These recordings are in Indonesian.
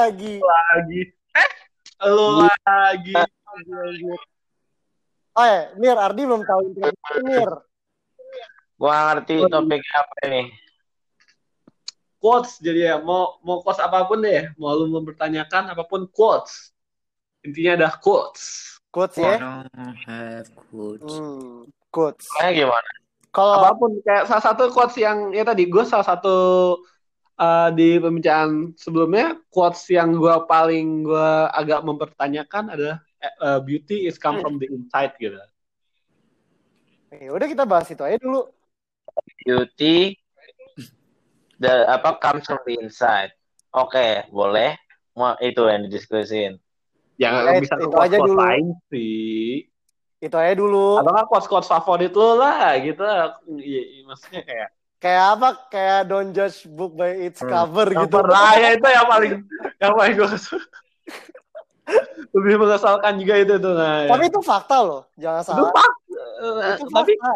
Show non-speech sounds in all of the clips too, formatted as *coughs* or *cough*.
lagi. lagi. Eh, lu lagi. Oh ya, Mir, Ardi belum tahu introduksi Mir. Gua ngerti topik apa ini. Quotes jadi ya mau mau quotes apa pun deh, mau lu mempertanyakan apa pun quotes. Intinya ada quotes. Quotes I ya. don't have quotes. Hmm, quotes. Soalnya gimana? Kalau Apa pun kayak salah satu quotes yang ya tadi gue salah satu uh, di pembicaraan sebelumnya quotes yang gue paling gue agak mempertanyakan adalah uh, beauty is come from the inside gitu. ya udah kita bahas itu aja dulu. Beauty the apa comes from the inside. Oke, boleh. Mau itu yang didiskusin. Jangan Eh, bisa itu quotes aja dulu. lain sih. Itu aja dulu. Atau nggak quotes quotes favorit lo lah gitu. Iya, iya, maksudnya kayak Kayak apa? Kayak don't judge book by its Hmm. cover gitu. cover lah ya itu yang paling yang paling gue *laughs* lebih mengesalkan juga itu tuh. Nah, ya. Tapi itu fakta loh, jangan Itu salah. fak- Itu tapi fakta.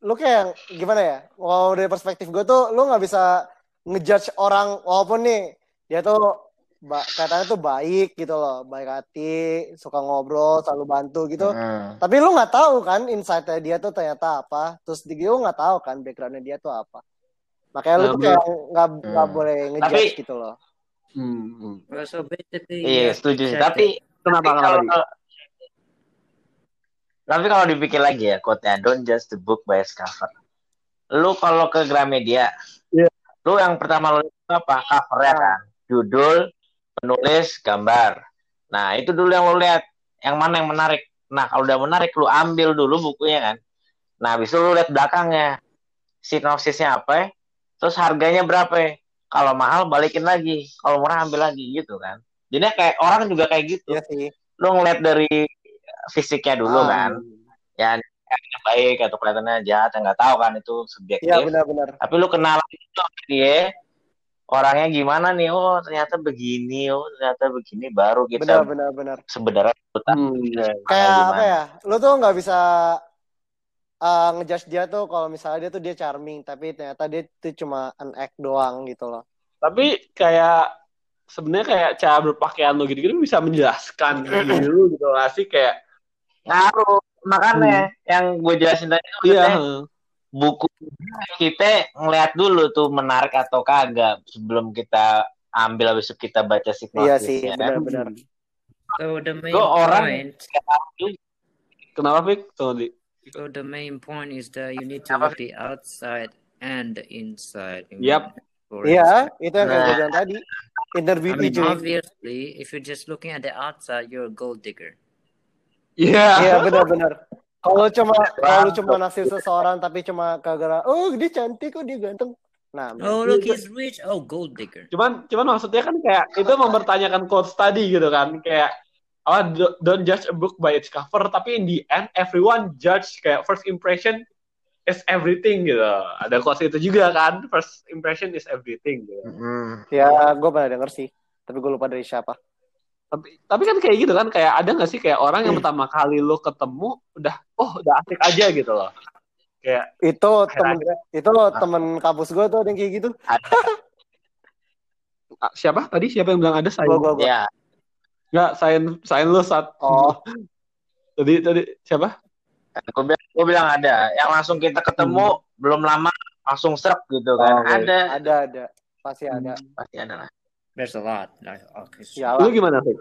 Lu kayak gimana ya? Kalau dari perspektif gue tuh, lu nggak bisa ngejudge orang walaupun nih dia tuh ba- katanya tuh baik gitu loh, baik hati, suka ngobrol, selalu bantu gitu. Hmm. Tapi lu nggak tahu kan insight-nya dia tuh ternyata apa. Terus di lu nggak tahu kan background-nya dia tuh apa. Makanya lu tuh kayak nggak nggak Hmm. boleh ngejudge Tapi- gitu loh. Hmm, hmm. Iya, yeah, setuju sih. Tapi Kenapa kalau tapi kalau dipikir lagi ya quote-nya don't judge the book by its cover. Lu kalau ke Gramedia, Iya. lu yang pertama lu apa? Covernya kan, judul, penulis, gambar. Nah itu dulu yang lu lihat, yang mana yang menarik. Nah kalau udah menarik, lu ambil dulu bukunya kan. Nah habis itu lu lihat belakangnya, sinopsisnya apa? ya, Terus harganya berapa? ya. Kalau mahal balikin lagi, kalau murah ambil lagi gitu kan. Jadi kayak orang juga kayak gitu Iya sih. lu ngeliat dari fisiknya dulu Ah. kan ya kelihatannya baik atau kelihatannya jahat ya nggak tahu kan itu subjektif Iya benar-benar. tapi lu kenal itu dia orangnya gimana nih oh ternyata begini oh ternyata begini baru kita Benar-benar benar. sebenarnya tahu Hmm, iya. kayak gimana. apa ya lu tuh nggak bisa uh, ngejudge dia tuh kalau misalnya dia tuh dia charming tapi ternyata dia tuh cuma an act doang gitu loh Tapi kayak sebenarnya kayak cara berpakaian lo gitu-gitu bisa menjelaskan diri lu gitu lah sih kayak ngaruh makanya yang gue jelasin tadi itu iya. maksudnya buku kita ngeliat dulu tuh menarik atau kagak sebelum kita ambil habis itu kita baca iya sih kan. benar-benar So the main Lu orang- point, Kenapa Fik? Tunggu di. so the main point is that you need to look the outside and the inside. Yep. Iya itu yang gue Nah. bilang tadi interview I mean, cuy obviously, if you're just looking at the outside, you're a gold digger. Iya. iya benar-benar kalau cuma kalau cuma naksir seseorang tapi cuma kagak oh dia cantik kok dia ganteng nah Oh, look, he's rich. Oh, gold digger. Cuman cuman maksudnya kan kayak itu mempertanyakan quotes tadi gitu kan kayak oh do- don't judge a book by its cover tapi in the end everyone judge kayak first impression is everything gitu. Ada quotes itu juga kan first impression is everything gitu. Mm. ya gue pernah denger sih tapi gue lupa dari siapa Tapi tapi kan kayak gitu kan kayak ada nggak sih kayak orang yang pertama kali lo ketemu udah oh udah asik aja gitu loh. Kayak itu temen itu temen kampus gue tuh ada yang kayak gitu. *laughs* Ah, siapa? Tadi siapa yang bilang ada? Saya? gue gue gue ya Enggak, saya saya lo saat oh. *laughs* Tadi tadi siapa? gue bilang, gua bilang ada. Yang langsung kita ketemu belum lama langsung serap gitu kan. Oh, oke. ada. Ada ada. Pasti ada. Pasti ada lah There's a lot. Okay. ya Lu gimana sih?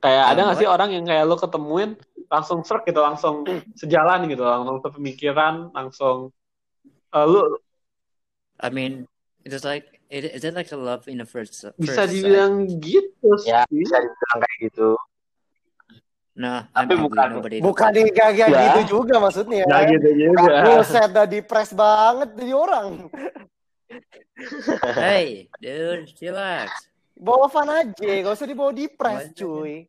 Kayak ada nggak sih orang yang kayak lo ketemuin langsung serak gitu, langsung sejalan gitu, langsung sepemikiran, langsung eh, lu I mean, it's like, it, is it like a love in the first, first bisa sight? dibilang gitu ya sih. bisa dibilang kayak gitu Nah, Tapi bukan. bukan di gak kayak Ya. gitu juga maksudnya Nggak gitu juga. Buset dah depres banget jadi orang *laughs* Hey, dude, relax. bawa fun aja gak usah dibawa depres cuy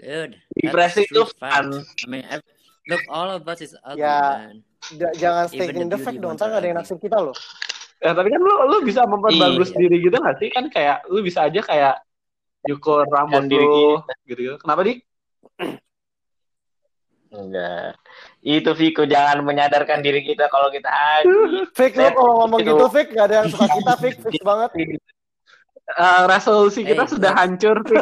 Dude, that's itu fun. I mean, look, all of us is ugly, Ya. man. J- jangan stay Even in the fact dong ntar gak ada yang naksir kita loh Ya, tapi kan lu lu bisa memperbagus Iya. diri gitu nggak sih? Kan kayak lu bisa aja kayak nyukur rambut diri lu gitu-gitu. Kenapa di? enggak Itu Viko jangan menyadarkan diri kita kalau kita lu *laughs* Saya- kalau ngomong itu. gitu fake gak ada yang suka kita fake fake banget. Eh, resolusi kita Hey, sudah look. hancur. Fik.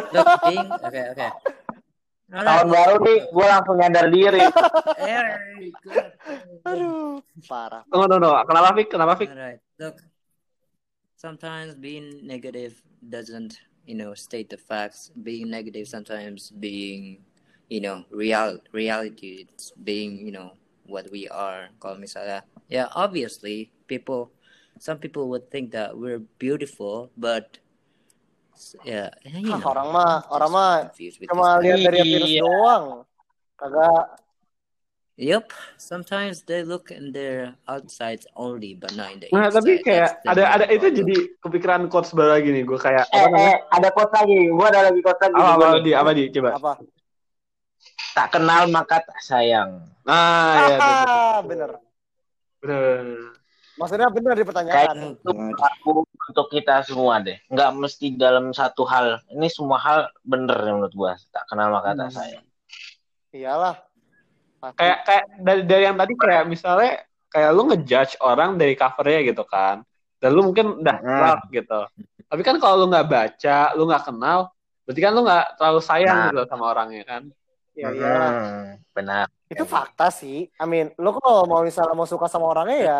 No, no, Tahun baru nih, gue langsung nyadar diri. Aduh, parah. No, no, no. Kenapa Fik? Kenapa Fik? Alright, look. Sometimes being negative doesn't, you know, state the facts. Being negative sometimes being, you know, real reality. It's being, you know, what we are. Kalau misalnya, yeah, obviously people, some people would think that we're beautiful, but yeah, you ah, know, orang mah, orang mah Cuma lihat dari virus doang. Kagak Yep, sometimes they look in their outsides only, but not in the Nah, inside. tapi kayak That's ada ada itu problem. jadi kepikiran quotes baru lagi nih. Gue kayak Eh, apa namanya? eh, ada quote lagi. Gue ada lagi quote lagi. Apa, Gua di apa di coba. apa? Tak kenal maka tak sayang. Nah, ya bener. bener. Maksudnya bener Kayak dipertanyakan. itu berlaku untuk kita semua deh. Nggak mesti dalam satu hal. Ini semua hal bener menurut gue. Tak kenal maka tak Hmm. sayang. Iyalah. Kayak kayak dari dari yang tadi kayak misalnya kayak lu ngejudge orang dari covernya gitu kan. Dan lu mungkin udah Hmm. love gitu. Tapi kan kalau lu nggak baca, lu nggak kenal, berarti kan lu nggak terlalu sayang Nah. gitu sama orangnya kan. Iya, iyalah. Hmm, benar. Itu fakta sih. I mean, lo kalau mau misalnya mau suka sama orangnya ya,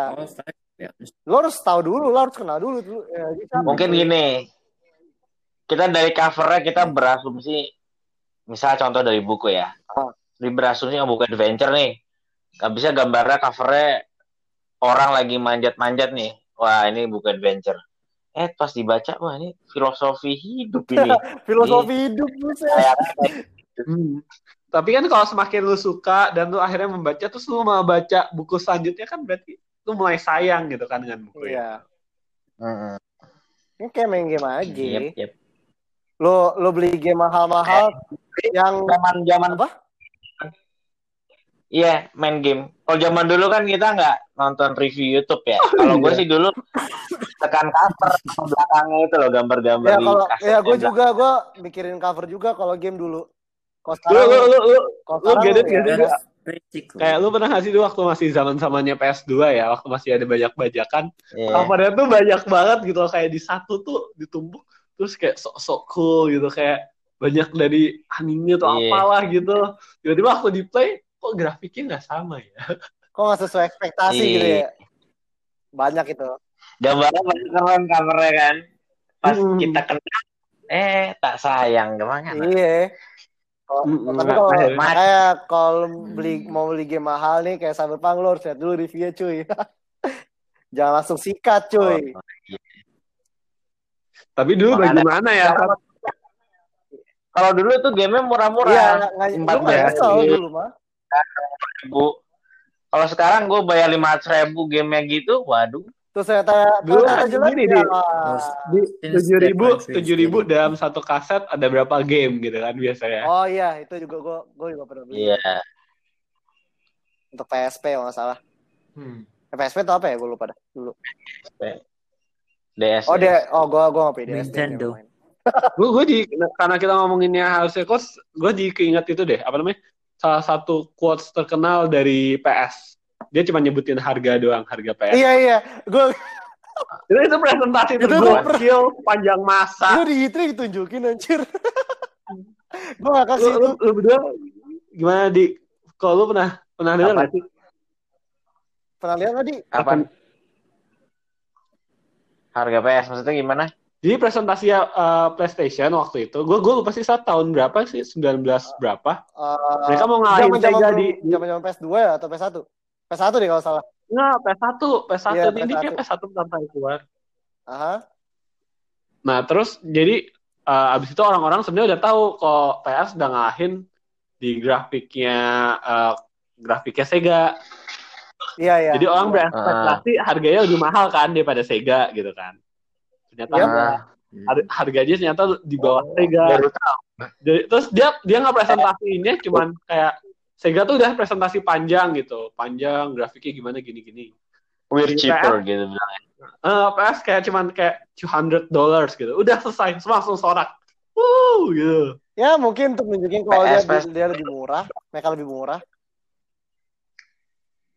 lo harus tahu dulu, lo harus kenal dulu. dulu. Ya, bisa. Mungkin gini. Kita dari covernya kita berasumsi. Misal contoh dari buku ya. Di berasumsi oh, buku adventure nih. Gak bisa gambarnya covernya orang lagi manjat-manjat nih. Wah ini buku adventure. Eh pas dibaca, wah ini filosofi hidup ini. *laughs* Filosofi hidup buset. Kayak Hmm. Tapi kan kalau semakin lu suka dan lu akhirnya membaca terus lu mau baca buku selanjutnya kan berarti lu mulai sayang gitu kan dengan buku ya. Iya. Mm-mm. Ini kayak main game aja. Yep, yep. Lo lo beli game mahal-mahal yang Zaman zaman apa? Iya, main game. Kalau zaman dulu kan kita nggak nonton review YouTube ya. Kalau gue iya. sih dulu tekan cover belakangnya itu loh gambar-gambar Ya kalau ya gue belakang. juga gue mikirin cover juga kalau game dulu. Kalau Lu sekarang lu lu lu, lu it ya, cool. Kayak lu pernah nggak sih dulu waktu masih zaman zamannya PS2 ya, waktu masih ada banyak bajakan, Iya. covernya tuh banyak banget gitu kayak di satu tuh ditumpuk terus kayak sok-sok cool gitu kayak banyak dari anime atau Iya. apalah gitu. Tiba-tiba waktu di play kok grafiknya nggak sama ya. *laughs* kok nggak sesuai ekspektasi Iya. gitu ya. Banyak itu. Gambarnya masih keren covernya kan. Pas Mm. kita kenal, eh tak sayang gimana? Iya. Kalau- Mm-mm. tapi kalau makanya kalau beli mau beli game mahal nih kayak Cyberpunk lo harus lihat dulu reviewnya cuy. *laughs* Jangan langsung sikat cuy. Oh, Tapi dulu Mana ada- bagaimana ya? Kalau- dulu tuh gamenya murah-murah. Iya, nggak nyesel dulu mah. Ribu. Kalau sekarang gue bayar lima ribu gamenya gitu, waduh. Terus ternyata Dulu kan gini, ya. Di. Tujuh ribu, tujuh ribu dalam satu kaset ada berapa game gitu kan biasanya. Oh iya, itu juga gue gue juga pernah beli Iya. untuk PSP kalau nggak salah. Hmm. Eh, PSP itu apa ya? Gue lupa dah dulu. DS. Oh dia, oh gue gue nggak pilih DS. Nintendo. Gue gue di karena kita ngomonginnya harusnya cost, gue di keinget itu deh apa namanya salah satu quotes terkenal dari PS. Dia cuma nyebutin harga doang, harga PS. Iya iya, gue Itu, itu presentasi Itu tergokil panjang masa. itu di E3 ditunjukin anjir. gue gak Lu, kasih lu, itu. lu berdua gimana di? Kalau lu pernah pernah dengar nggak sih? Pernah lihat tadi? Apa? Harga PS maksudnya gimana? Jadi presentasi uh, PlayStation waktu itu, gue gue lupa sih saat tahun berapa sih, 19 berapa? Uh, Mereka mau ngalahin Sega di, di zaman zaman PS2 ya atau PS1? PS1 deh kalau salah. Nggak, PS1, PS1 Iya, ini PS1. kayak PS1 pertama kali keluar. Aha. Nah, terus jadi uh, abis itu orang-orang sebenarnya udah tahu kok PS udah ngalahin di grafiknya uh, grafiknya Sega. Iya iya. Jadi orang Ah. berekspektasi harganya lebih mahal kan daripada Sega gitu kan. Ternyata. Hmm. Har- harganya ternyata di bawah Oh, Sega. Jadi, terus dia dia nggak presentasiinnya cuman kayak Sega tuh udah presentasi panjang gitu, panjang grafiknya gimana gini-gini. We're Di cheaper gitu bilang. Eh, PS kayak cuman kayak 200 dollars gitu. Udah selesai, langsung sorak. Wuh, gitu. Ya mungkin untuk nunjukin kalau dia, PS, PS. dia lebih murah, mereka lebih murah.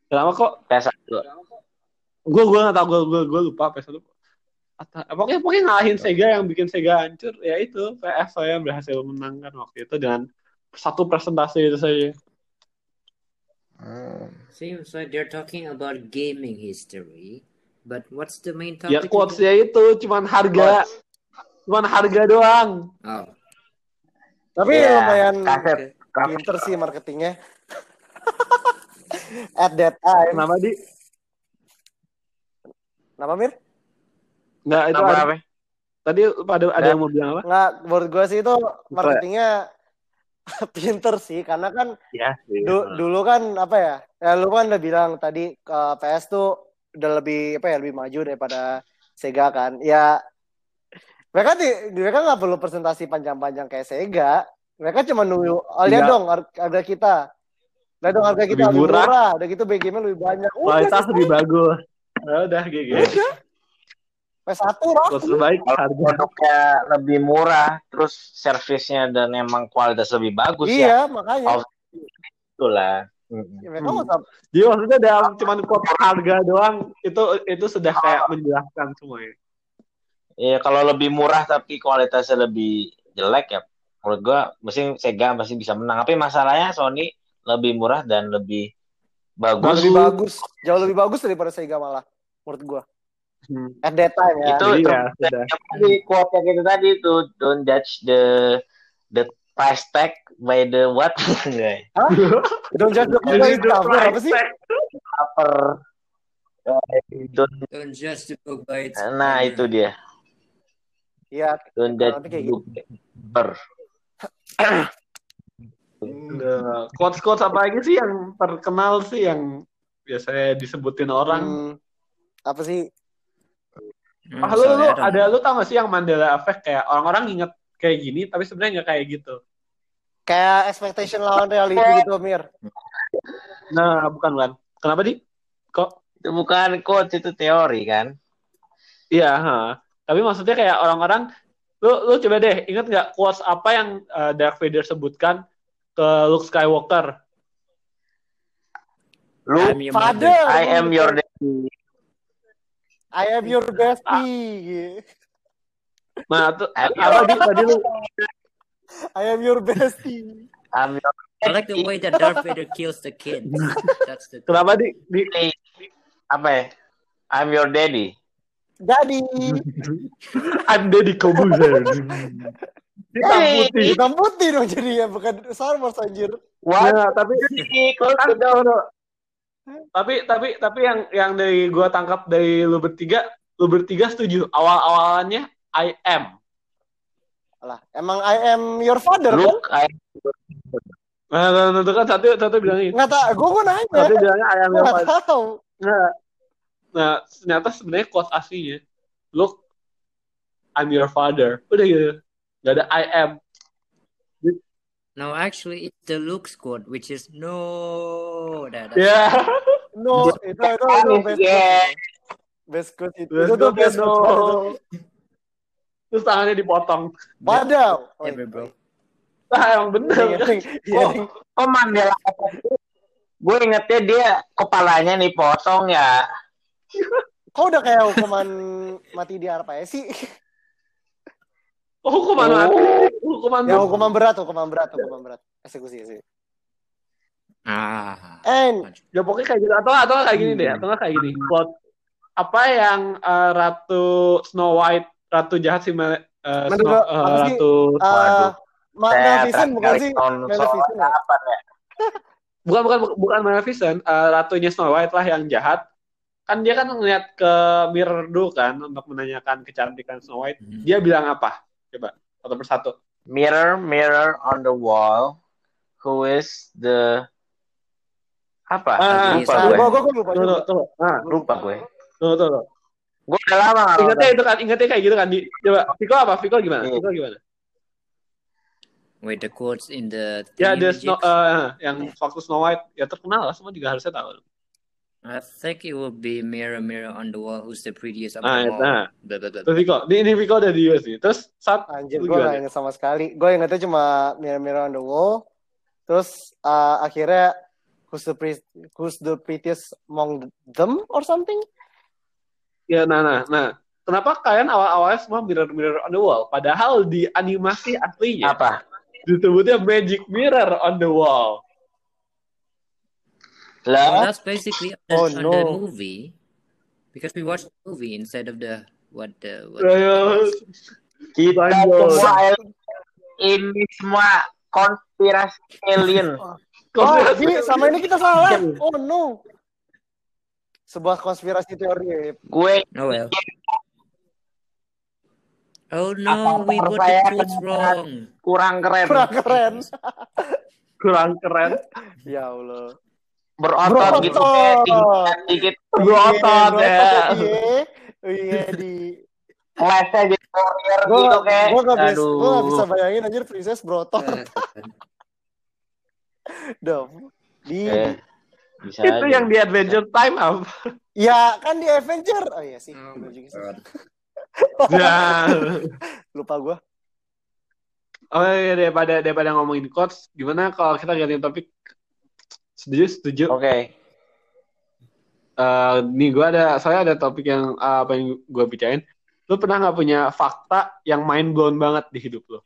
Kenapa kok? PS1. Gue gue nggak tahu gue gue gue lupa PS1. Atau, pokoknya pokoknya ngalahin Sega yang bikin Sega hancur ya itu PS saya berhasil menangkan waktu itu dengan satu presentasi itu saja. Hmm. Seems like they're talking about gaming history, but what's the main Ya topic? quotesnya itu cuman harga, cuman harga doang. Oh, Tapi Iya, lumayan kaset. okay. pinter sih marketingnya. *laughs* At that time. Kenapa di? Kenapa Mir? Nggak, itu ada, apa? Tadi pada ada yang mau bilang apa? Nggak, menurut gue sih itu marketingnya *laughs* pinter sih karena kan ya, iya. dulu kan apa ya, ya lu kan udah bilang tadi ke PS tuh udah lebih apa ya lebih maju daripada Sega kan. Ya mereka di mereka nggak perlu presentasi panjang-panjang kayak Sega. Mereka cuma nunggu oh, lihat iya. dong harga kita. Lihat dong harga kita lebih, lebih murah. udah gitu BGM lebih banyak. Kualitas lebih bagus. Udah GG gitu. udah. P1 Terus terbaik produknya lebih murah, terus servisnya dan emang kualitas lebih bagus iya, ya. Iya, makanya. Of, itulah. Ya, hmm. Jadi maksudnya dalam cuma kotak harga doang itu itu sudah kayak menjelaskan semuanya. Iya, kalau lebih murah tapi kualitasnya lebih jelek ya menurut gua mesti Sega masih bisa menang. Tapi masalahnya Sony lebih murah dan lebih bagus. Lebih bagus, jauh lebih bagus daripada Sega malah menurut gua. Hmm. At that time ya. Itu Iya, ter- sudah. Tadi quote yang itu tadi itu don't judge the the price tag by the what *laughs* Nggak. Don't judge the book its cover apa sih? Upper. Don't- Don't judge the book by its nah itu dia Iya, don't judge the book cover. Nah, Quotes-quotes apa lagi sih yang terkenal sih yang biasanya disebutin orang? hmm, apa sih? Hmm, Ah, lu, lu ada lu tau gak sih yang Mandela Effect kayak orang-orang inget kayak gini tapi sebenarnya nggak kayak gitu. Kayak expectation lawan reality gitu, Mir. Nah, bukan bukan. Kenapa di? Kok? itu bukan quotes itu teori kan Iya, ha. tapi maksudnya kayak orang-orang lu lu coba deh inget nggak quotes apa yang uh, Darth Vader sebutkan ke Luke Skywalker? lu I'm your Father. I am your daddy I am your bestie. Nah, tuh, I apa di tadi lu I am your bestie. I'm your I like the way that Darth Vader kills the kids. That's the kenapa di, di daddy. apa ya I'm your daddy Daddy. I'm Deddy Kobuzer. Hitam putih. Hitam putih dong jadinya, bukan Star Wars anjir. what Nah, tapi Close Kan, the door. no, no. Tapi tapi tapi yang yang dari gua tangkap dari lu bertiga, lu bertiga setuju awal-awalannya I am. Alah, emang I am your father kan? look I Nah, nah, nah, itu kan satu satu bilangnya. Nggak tahu, gue gue nanya. Satu bilangnya I am your nggak father. tahu. Nah, nah ternyata sebenarnya quote aslinya, look, I'm your father. Udah gitu. Gak ada I am. No, actually, it's the Luke squad, which is no. That, Ya. No, itu itu itu best Yeah. quote. Best quote itu. Terus Itu tuh best no. quote. Terus tangannya dipotong. Wadaw. Oh, Ever, bro. Nah, emang bener. Iya, iya. oh Mandela gue ingetnya dia kepalanya nih potong ya Kok udah kayak hukuman mati di apa ya sih? Oh, hukuman Oh. mati. Hukuman Ya hukuman berat, hukuman berat, hukuman berat. Eksekusi sih. Ah. And Ya pokoknya kayak gitu atau atau nggak kayak gini deh, atau nggak kayak gini. Quote apa yang eh, Ratu Snow White, Ratu jahat si Mel- eh, Menurut- Snow- sih? Ratu uh, Maleficent bukan sih? Maleficent ya? ya *laughs* bukan bukan bukan Maleficent, eh, ratunya Snow White lah yang jahat. Kan dia kan ngeliat ke mirror dulu kan untuk menanyakan kecantikan Snow White. Mhm. Dia bilang apa? Coba satu persatu. mirror mirror on the wall who is the apa Ah, lupa gue gue gue lupa Tuh, tuh. Nah, lupa gue tuh, tuh, tuh. gue udah lama Ingatnya itu kan, ingatnya kayak gitu kan. Di, coba, Viko apa? Viko gimana? Iya. Viko gimana? Wait, the quotes in the Ya, ada Snow, magics? eh, yang waktu Snow White ya terkenal lah, semua juga harusnya tahu. I think it will be mirror, mirror on the wall. Who's the prettiest of Nah, them all? nah. Blah. Terus Viko, di ini Viko udah di US nih. Terus saat Anjir, gue gimana? gak inget sama sekali. Gue ingetnya cuma Mirror Mirror on the Wall. Terus uh, akhirnya who's the pre- who's the prettiest among them or something? Ya, nah, nah, nah. Kenapa kalian awal-awalnya semua mirror-mirror on the wall? Padahal di animasi aslinya Apa? disebutnya magic mirror on the wall. Well, Lah, that's basically on the, Oh, on the no. movie because we watched the movie instead of the what the what kita semua alien. ini semua konspirasi alien. *laughs* Oh, jadi sama ini kita salah. Oh no. Sebuah konspirasi teori. Gue oh well oh no we got the quotes wrong kurang keren, Kurang keren. Kurang keren. Ya Allah. Berotot gitu kayak tinggi dikit Berotot ya. Iya. Iya di lesnya jadi warrior gue gitu kayak. gue gak bisa Aduh. gue gak bisa bayangin anjir princess berotot *laughs* dong di Eh, bisa Itu aja. yang di Adventure Time apa? ya kan di Avenger oh iya sih Oh. God. *laughs* Ya. lupa gue Oh iya daripada daripada ngomongin quotes, gimana kalau kita ganti topik? Setuju, setuju. Oke. Eh, nih gue ada, saya ada topik yang eh, apa yang gue bicarain. Lu pernah nggak punya fakta yang mind blown banget di hidup lo?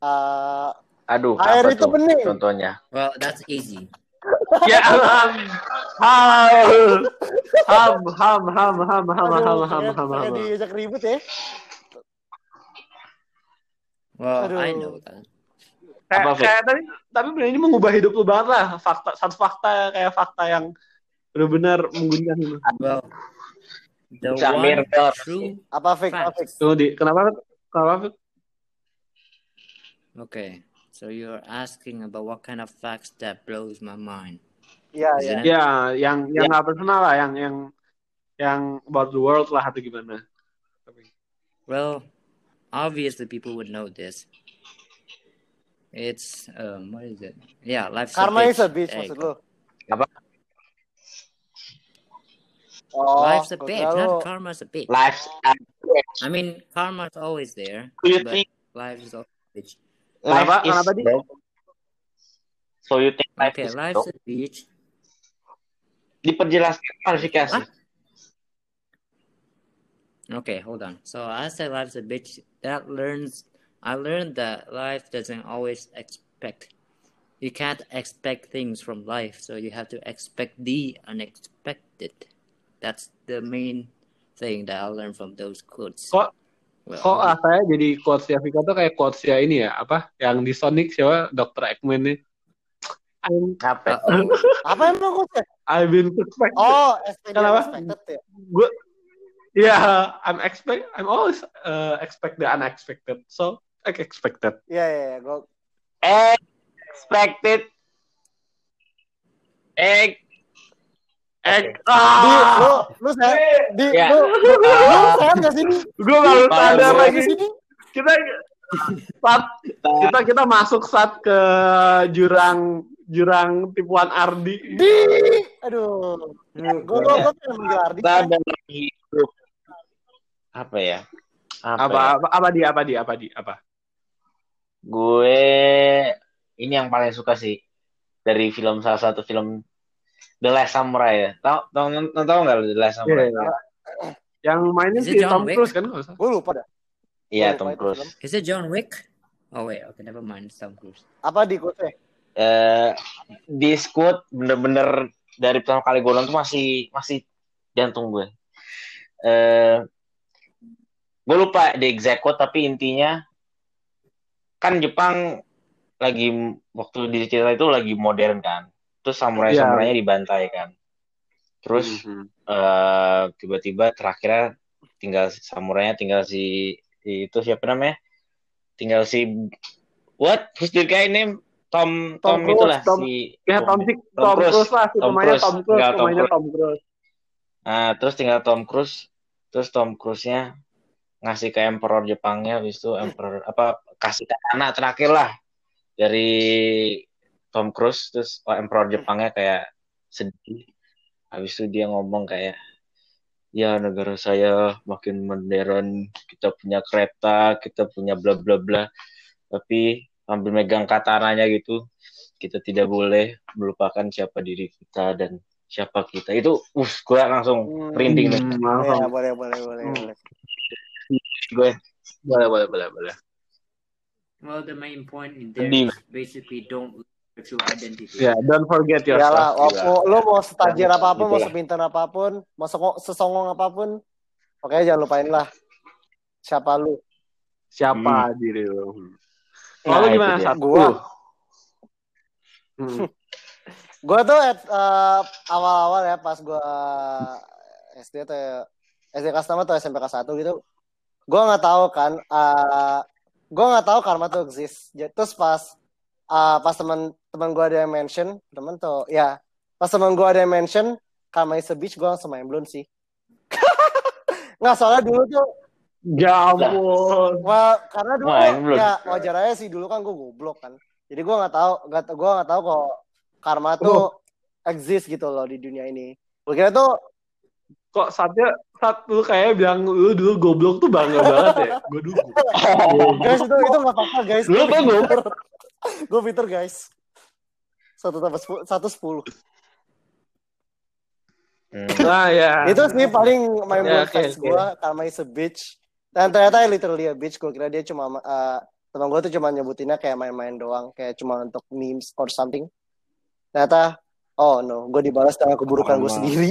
Eh, Aduh, Air apa itu tuh bening. contohnya? well that's easy *laughs* ya ham, ham, ham, ham, ham, ham, ham, ham, ham, ham, ham, kayak ham. ribut ya well I know that Kayak, Apa, kayak tadi, tapi bener ini mengubah hidup lu banget lah. Fakta, satu fakta kayak fakta yang benar-benar menggunakan lu. well true apa fake apa fake Tunggu di, kenapa? Kenapa? Fik? okay so you're asking about what kind of facts that blows my mind ya ya isn't it Ya, yang yang nggak personal lah, yang yang yang about the world lah atau gimana? Well, obviously people would know this. It's um, what is it? Yeah, life's karma a is a bitch There you maksud go. lu Apa? oh life's a bitch, not karma's a bitch. Life I mean, karma's always there, Do you but think life is always a bitch. life Kenapa? is Kenapa, broke? So you think life Okay, is life's broke? a bitch. Diperjelas klarifikasi. What? Okay, hold on. So I said life's a bitch. That learns. I learned that life doesn't always expect. You can't expect things from life, so you have to expect the unexpected. That's the main thing that I learned from those quotes. Kok Well, kok ah, saya jadi quotes ya Vika tuh kayak quotes ya ini ya apa? Yang di Sonic siapa? Dr. Eggman nih. I'm, Apa? *laughs* uh-oh. apa emang gue I've been suspect. oh expected Kenapa? expected ya Gue ya I'm expect I'm always uh, expect the unexpected. So expected. Iya iya iya gue Expected. Egg. Egg. di lu Ah, lu saya di Ya. lu lu sehat gak sih di gue baru sadar gue. lagi. sini Kita saat kita kita masuk saat ke jurang jurang tipuan Ardi. di aduh gue gue gue pengen Ardi dalam hidup. Apa ya? Apa, Apa ya? apa apa di apa di apa di apa? Gue ini yang paling suka sih dari film salah satu film The Last Samurai ya. Tahu tahu tahu nggak The Last Samurai? Iya, Yang mainin Is si it John Tom? Cruise kan gue lupa dah Iya Tom Cruise. Is it John Wick? Oh wait, okay, never mind. Tom Cruise. apa di quote Eh di squad bener-bener dari pertama kali gue nonton tuh masih masih jantung gue. Eh gue lupa di exact quote tapi intinya kan Jepang lagi waktu di cerita itu lagi modern kan. Terus samurai Iya. samurainya dibantai kan. Terus Mhm. eh tiba-tiba terakhirnya tinggal samurainya tinggal si, si- itu siapa namanya tinggal si what who's the guy name Tom Tom Tom, Cruise, itulah Tom- si Ya Tom, Tom, Tom Tom Cruise. Cruise lah, si Tom Cruise. Tom Cruise, Tom Cruise. Tom Cruise. nah terus tinggal Tom Cruise terus Tom Cruise-nya ngasih ke Emperor Jepangnya habis itu Emperor apa kasih katana terakhir lah dari Tom Cruise terus oh, Emperor Jepangnya kayak sedih habis itu dia ngomong kayak ya negara saya makin modern kita punya kereta kita punya bla bla bla tapi ambil megang katananya gitu kita tidak boleh melupakan siapa diri kita dan siapa kita itu uh gue langsung Hmm. printing nih Hmm, Ya, boleh, boleh, boleh, Hmm. boleh. gue Boleh, boleh, boleh, boleh. Well, the main point in there is basically don't lose your identity. Ya, don't forget Iyalah, yourself. mau, juga. mau- lo mau setajir apa pun, mau Gitu lah. sepintar apa pun, mau songong, sesongong apa pun, oke jangan lupain lah siapa lu. Siapa diri lu? Nah, Lalu gimana saat Gua. *laughs* Hmm. *laughs* Gue tuh at, eh, awal-awal ya pas gue SD atau ya, SD kelas 6 atau SMP kelas 1 gitu, gue nggak tahu kan, uh, gue nggak tahu karma tuh exist. Jadi, Terus pas eh, pas teman teman gue ada yang mention, teman tuh ya, pas teman gue ada yang mention karma is a bitch, gue langsung main belum sih. *laughs* Nggak soalnya dulu tuh Ya ampun. Wah, karena dulu Main ya wajar aja sih dulu kan gue goblok kan. Jadi gue nggak tahu, nggak gue nggak tahu kok karma tuh exist gitu loh di dunia ini. Gue kira tuh Kok saatnya saat lu kayak bilang lu dulu goblok tuh bangga banget ya. *laughs* Gue dulu. guys itu itu nggak apa-apa guys. Lu tuh pinter. gue pinter guys. Satu tambah sepuluh, satu sepuluh. Hmm. Nah ya. Itu sih paling main Ya, oke, facts oke. gue karma is a bitch. Dan ternyata literally a bitch. Gue kira dia cuma eh, teman gue tuh cuma nyebutinnya kayak main-main doang, kayak cuma untuk memes or something. Ternyata oh no, gue dibalas dengan keburukan gue sendiri.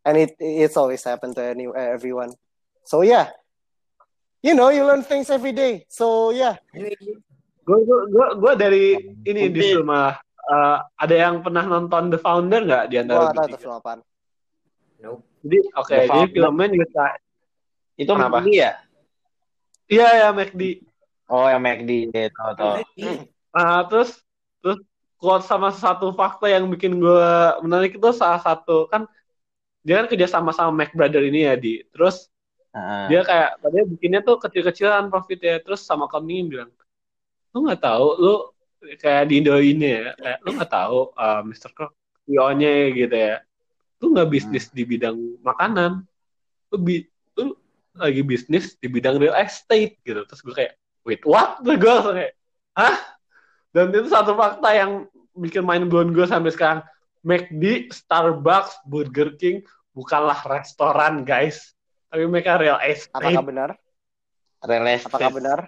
And it it's always happen to any everyone. So yeah. You know, you learn things every day. So yeah. Gue gue gue dari ini Mungkin. di rumah. eh, ada yang pernah nonton The Founder nggak di Gue antara gak tahu itu film apaan. Nope. Jadi oke, The jadi Founder. filmnya juga itu Kenapa? McD ya iya ya McD. oh yang McD ya tau tau Ah, terus terus quote sama satu fakta yang bikin gue menarik itu salah satu kan dia kan kerja sama sama Mac Brother ini ya di. Terus Heeh. dia kayak tadinya bikinnya tuh kecil-kecilan profit ya terus sama kami bilang lu nggak tahu lu kayak di Indo ini ya kayak lu nggak tahu uh, Mr. Croc CEO-nya gitu ya lu nggak bisnis di bidang makanan lu bi lu lagi bisnis di bidang real estate gitu. Terus gue kayak wait what? Gue langsung kayak hah? Dan itu satu fakta yang bikin main blown gue sampai sekarang McD, Starbucks, Burger King bukanlah restoran guys tapi mereka real estate Apakah benar? Realistis. Apakah benar?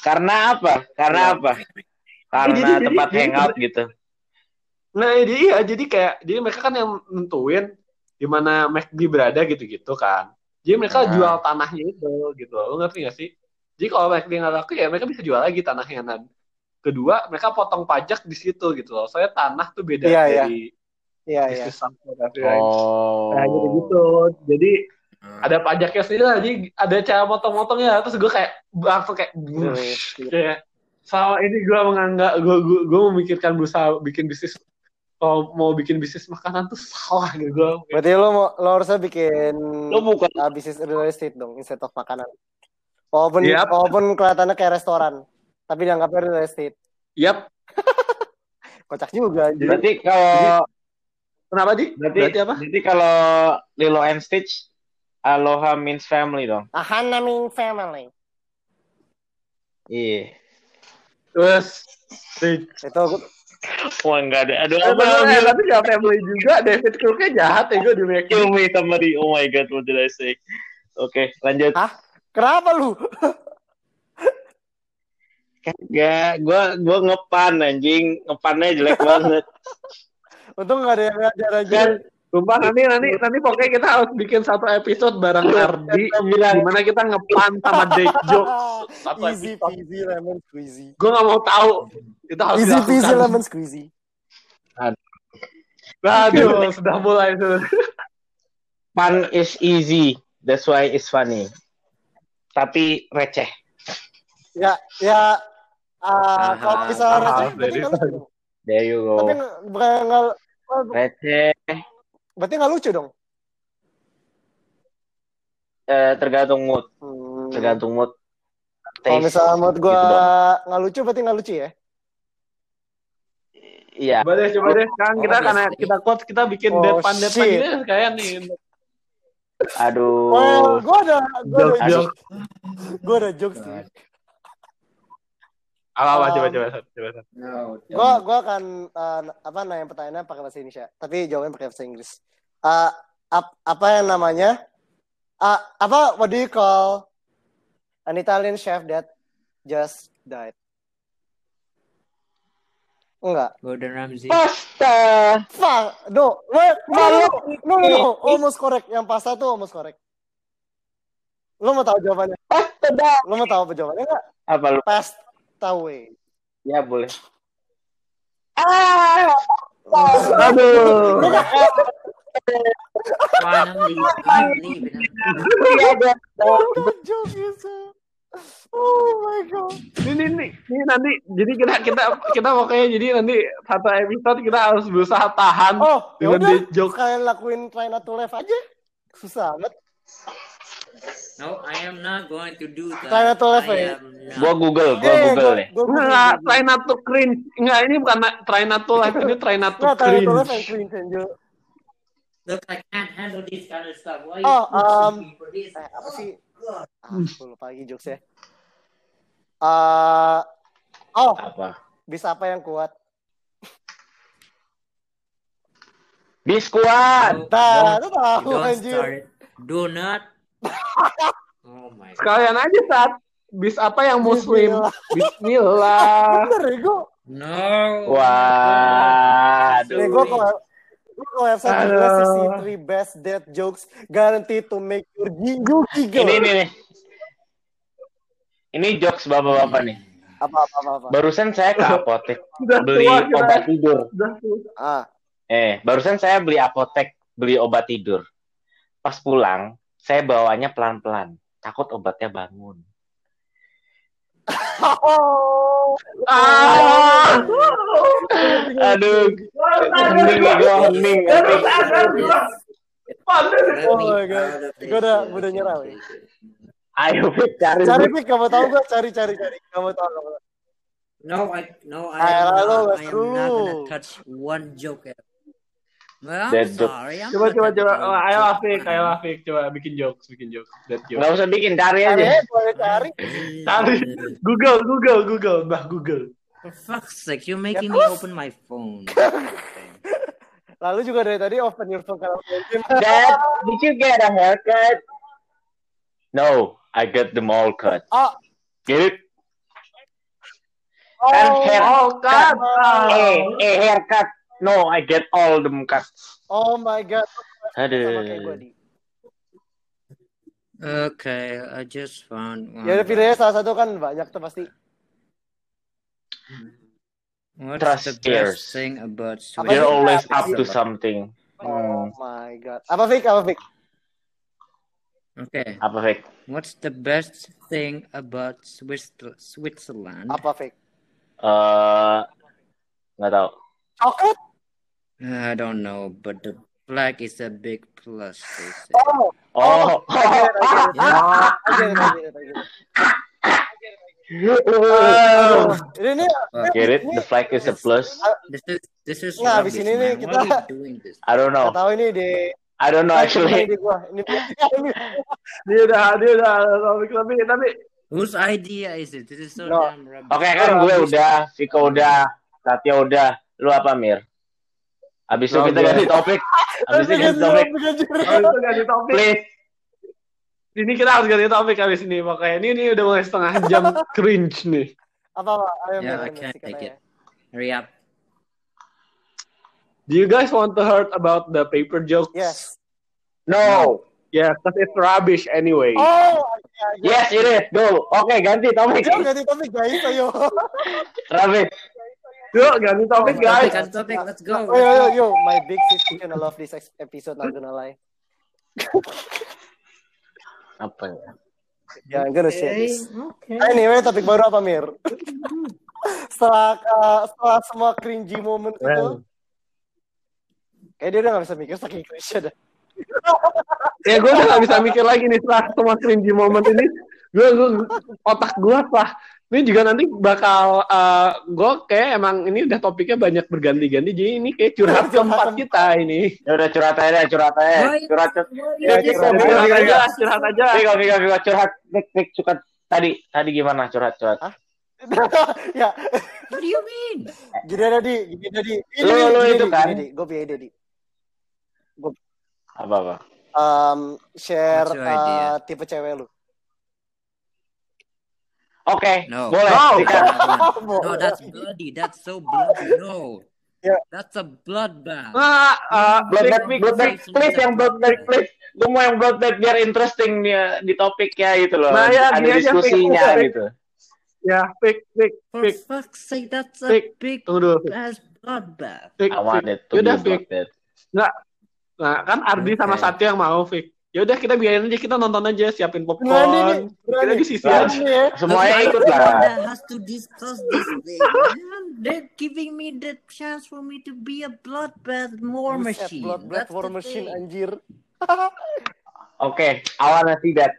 karena apa karena Iya. apa *laughs* karena Jadi- jadi- tempat jadi- hangout gitu Nah, jadi iya, jadi kayak jadi mereka kan yang nentuin di mana McD berada gitu-gitu kan. Jadi mereka Nah. jual tanahnya itu gitu. Lo ngerti gak sih? Jadi kalau McD nggak laku ya mereka bisa jual lagi tanahnya dan kedua mereka potong pajak di situ gitu loh. Soalnya tanah tuh beda Iya, iya. dari Iya, iya. oh Nah, gitu gitu. Jadi ada pajaknya sendiri lah. Jadi ada cara motong-motongnya. Terus gue kayak langsung kayak Terus, gitu. kayak sama ini gue menganggap gue gue, gue memikirkan berusaha bikin bisnis kalau mau bikin bisnis makanan tuh salah gitu gue Berarti lo mau lo harusnya bikin lo bukan uh, bisnis real estate dong instead of makanan. Walaupun Yap. walaupun kelihatannya kayak restoran, tapi dianggapnya real estate. Yap. *laughs* Kocak juga. anjir. berarti kalau Kenapa di? berarti, Berarti apa? berarti kalau Lilo and Stitch Aloha means family dong Ahana mean family. iya Terus. Itu wah enggak ada aduh Eh, apa lagi tapi gak family juga. David Crooknya jahat ya gue di McD. kill me somebody oh my god what did I say oke lanjut kenapa lu? Kagak, gua gua ngepan anjing, ngepannya jelek banget. *laughs* Untung gak ada yang ngajar aja. Kan Sumpah nanti nanti nanti pokoknya kita harus bikin satu episode bareng Ardi Kita bilang di mana kita ngepan sama *laughs* Dave joke satu Easy episode. peasy lemon squeezy. Gue gak mau tahu. Kita harus Easy peasy dilakukan. lemon squeezy. Aduh, sudah mulai tuh. fun is easy, that's why it's funny. Tapi receh. Ya, ya Aha, kalau misalnya maaf, receh. There you go. Tapi bukan nggak, Receh berarti nggak lucu dong. eh, tergantung mood, Hmm. tergantung mood. Kalau misalnya menurut gua Gitu nggak lucu, berarti nggak lucu ya? Iya. Coba deh, coba deh. Sekarang kita Oh, karena yes. kita quote kita bikin Oh, depan depan ini kayak nih. Aduh. Well, Oh, gua ada, gua ada Jokes, gua ada jokes sih. Apa apa Um, coba coba coba. coba. No. Gua gua akan uh, apa nanya pertanyaannya pakai bahasa Indonesia, tapi jawabannya pakai bahasa Inggris. Uh, ap- apa yang namanya? Uh, apa what do you call an Italian chef that just died? Enggak. Gordon Ramsay. Pasta. Fuck. No. Wait, no, no, no, no, no. Almost correct. Yang pasta tuh almost correct. Lo mau tahu jawabannya? Pasta dah. Lo mau tahu apa jawabannya enggak? Apa lu? Pasta way. Ya boleh. Ah. Aduh. Oh my god. Ini nih, ini nanti jadi kita kita kita pokoknya jadi nanti satu episode kita harus berusaha tahan Oh, ya dengan joke. Kalian lakuin try not to laugh aja. Susah amat. No, I am not going to do that. Try not to am not. Gua Google, gua Eh, Google nih. gua- gua- Enggak, try not to cringe. Enggak, ini bukan try not to laugh, ini try not to Nggak, try not to laugh and cringe. cringe joke. Look, I can't handle this kind of stuff. Why Oh, you um, for this? Eh, apa sih? Ah, gua lupa lagi jokesnya. Eh, oh, Apa? bisa apa yang kuat? Biskuat. Don't- itu tahu Don't anjir. start. Do not. *laughs* Oh my god. Sekalian aja saat bis apa yang muslim? Bismillah. Bener ya, gua. No. Nih, gua kalau gua kalau website Aduh. bilang sisi three best dead jokes guaranteed to make your giggle giggle. Ini ini nih. Ini jokes bapak-bapak nih. Apa apa apa. apa. Barusan saya ke apotek *laughs* beli tua obat tidur. Ah, Eh, barusan saya beli apotek beli obat tidur. Pas pulang, saya bawanya pelan-pelan. Takut obatnya bangun. Oh, Ah. Aduh, hening gue hening. Oh my God. Gua udah- uh, udah nyerah. Ayo cari. cari pik, kamu tahu gua cari cari cari. Kamu tahu kamu tahu. No, I no, I Ayolah, am not, I am not gonna touch one joke. At well, Dead joke. sorry. I'm Coba coba coba. Oh, ayo joke Afik, ayo. Afik, coba bikin jokes, bikin jokes, that Nggak joke. usah bikin, cari aja. eh, boleh cari. Cari. Google, Google, Google, bah Google. For fuck's sake, you're making Ya, me open my phone. *laughs* Lalu juga dari tadi open your phone kalau. Dad, did you get a haircut? No, I got the mall cut. Oh, Get it? oh, Kan hair Oh. Eh, eh haircut. No, I get all them cuts. oh my god. Aduh. di. Okay, I just found one. Ya udah pilih aja salah satu kan banyak tuh pasti. What's Trust the best thing about Apa They're always Apa up to something. Oh Hmm. my god. Apa Fik? Apa Fik? Okay, Apa fake? what's the best thing about Swiss Switzerland? Apa Fik? Eh, nggak tahu. Coklat? I don't know, but the flag is a big plus. They say. Oh, Oh. *laughs* Get it. Oh. Ini nih, Get it? The flag is a plus. This is this is Nah, abis rubbish, ini nih kita-? I don't know. tahu ini di I don't know actually. gua. Ini ini Dia udah, dia udah topik tapi tapi Whose idea is it? This is so No. damn rubbish. Oke kan gue udah, Viko udah, Satya udah. Lu apa Mir? Abis itu kita ganti topik. Abis itu ganti topik. habis itu ganti topik. Please. Ini kita harus ganti topik habis ini makanya ini ini udah mulai setengah jam *laughs* cringe nih. Apa apa? Ayo, Yeah, I can't take it. Hurry up. Do you guys want to hear about the paper jokes? Yes. No. Yeah, because it's rubbish anyway. Oh, Yes, it is. Go. Oke, ganti topik. Ayo ganti topik guys, ayo. Rabbit. Yuk, ganti topik guys. Topic, topic, let's go. Oh, yo, yo, yo, my big sis is gonna love this episode, not gonna lie. *laughs* Apa ya? Yeah, I'm gonna share this. okay. Anyway, topik baru apa, Mir? *laughs* setelah uh, setelah semua cringy moment itu, Well. kayak dia udah gak bisa mikir saking cringe dah. *laughs* Ya gue udah gak bisa mikir lagi nih setelah semua cringy moment ini. Gue, gue otak gue lah. Ini juga nanti bakal uh, gue kayak emang ini udah topiknya banyak berganti-ganti. Jadi ini kayak curhat keempat kita ini. Ya udah curhat aja, curhat aja. Curhat. why Ya, just- curhat. Curhat aja, curhat aja. Curhat. Vik, Vik, curhat. Tadi, tadi gimana curhat, curhat? Hah? *laughs* ya, *laughs* What do you mean? gini ada di, gini ada di. Lu gini, itu kan? Gue punya ide, Di. Apa apa? Um, share uh, tipe cewek lu. Oke, No. boleh. No. No, that's bloody. That's so bloody. No. *laughs* Yeah. That's a bloodbath. Nah, uh, Bloodbath, bloodbath, please yang bloodbath, please. Gue mau yang bloodbath biar interesting dia di topiknya gitu loh. Nah, ya, Ada aja, diskusinya Fik. gitu. ya, pick, pick, For pick, fuck's sake, that's a Big. big tunggu dulu. Ass bloodbath. Fik, I want it to be Yaudah, Fik. bloodbath. Nah, kan Ardi sama Oke. Satya yang mau, Fik. Ya udah kita biarin aja, kita nonton aja, siapin Berani nih, popcorn. Kita berani. di sisi Nah. aja. Berani ya. Semuanya Okay, ikut lah. has to discuss this thing. They're giving me the chance for me to be a bloodbath war machine. Blood, blood That's war machine, thing. anjir. Oke, wanna see that.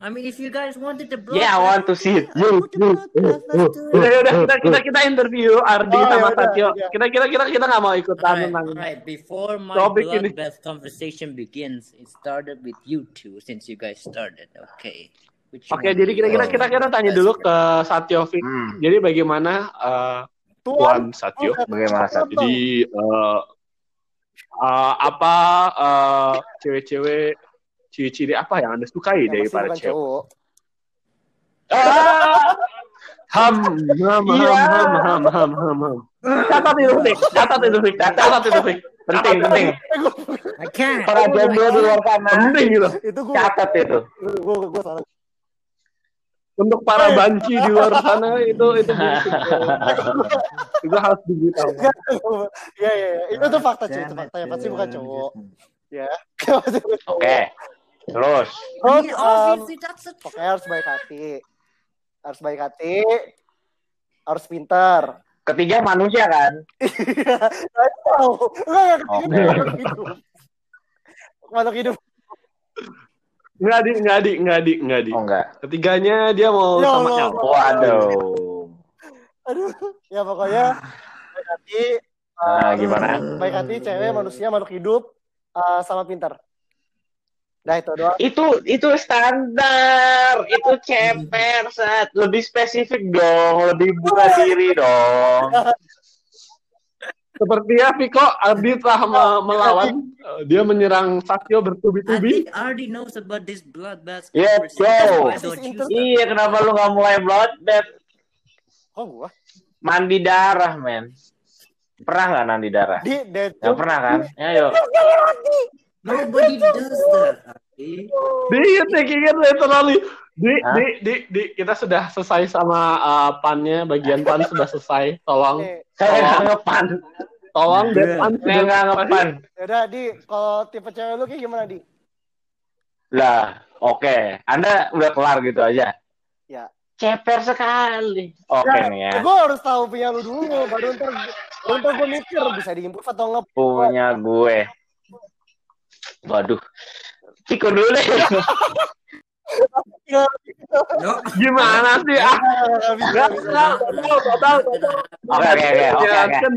I mean, if you guys wanted the bloodbath, Yeah, I want to see it. Do Udah, it. udah, kita kita kita interview Ardi Oh, sama yaudah, Satyo. iya. Kita kita kita kita nggak mau ikutan Alright, tentang alright. Before my Topik ini. bloodbath conversation begins, it started with you two since you guys started. Okay. Oke, one jadi you kita kita guys kita kita want tanya dulu ke Satyo. Hmm, Jadi bagaimana uh, Tuan. Tuan Satyo? bagaimana saat Jadi uh, uh, apa uh, cewek-cewek ciri-ciri apa yang anda sukai dari para cewek? cowok. Ah, Ham, ham, ham, Iya. ham, ham, ham, ham, ham. Catat itu, Fik. Catat itu, Fik. Catat itu, Fik. penting, penting. Para jomblo di luar sana, Penting gitu. Itu gue, catat itu. gue, gue salah. Untuk para banci di luar sana itu itu penting. Itu *laughs* harus diberitahu. Iya, iya, iya. Itu tuh fakta cuy, itu fakta ya. *laughs* Pasti bukan cowok. Ya. Pasti bukan cowok. Oke, terus. Terus, um, pokoknya harus baik hati. Harus baik hati. Harus pintar. Ketiga manusia kan? Nggak tahu. Enggak, enggak. Oke. Makhluk hidup. Makhluk hidup. Enggak di, enggak di, enggak di, enggak di. Oh enggak. Ketiganya dia mau Ya sama nyawa. Waduh. Aduh. Ya pokoknya baik hati. Nah, uh, gimana? Baik hati, cewek, manusia, makhluk hidup, uh, sama pintar. Nah itu doang. Itu itu standar, itu ceper set. Lebih spesifik dong, lebih buka diri dong. Sepertinya Viko Ardi telah me- melawan. Dia menyerang Satyo I bertubi-tubi. think I already knows about this bloodbath Yeah, start? Iya, kenapa lu nggak mulai bloodbath? Oh gua. Mandi darah, men. Pernah nggak mandi darah? Di. Nggak pernah kan? Ayo. Nobody does that. Adi. Di, you taking it literally. Di, Hah? di, di, di, kita sudah selesai sama uh, pannya, bagian pan sudah selesai. Tolong, Saya nggak ngepan. tolong Nah, depan Saya nggak ngepan. Yaudah, Di, kalau tipe cewek lu kayak gimana, Di? Lah, oke. Anda udah kelar gitu aja. Ya. Ceper sekali. Oke Ya, nih ya. Gue harus tahu punya lu dulu, baru ntar, baru ntar gue mikir bisa diimprove atau nggak. Punya gue. Waduh. Ciko dulu deh. Gimana sih? Ah. Oke, oke, oke, oke,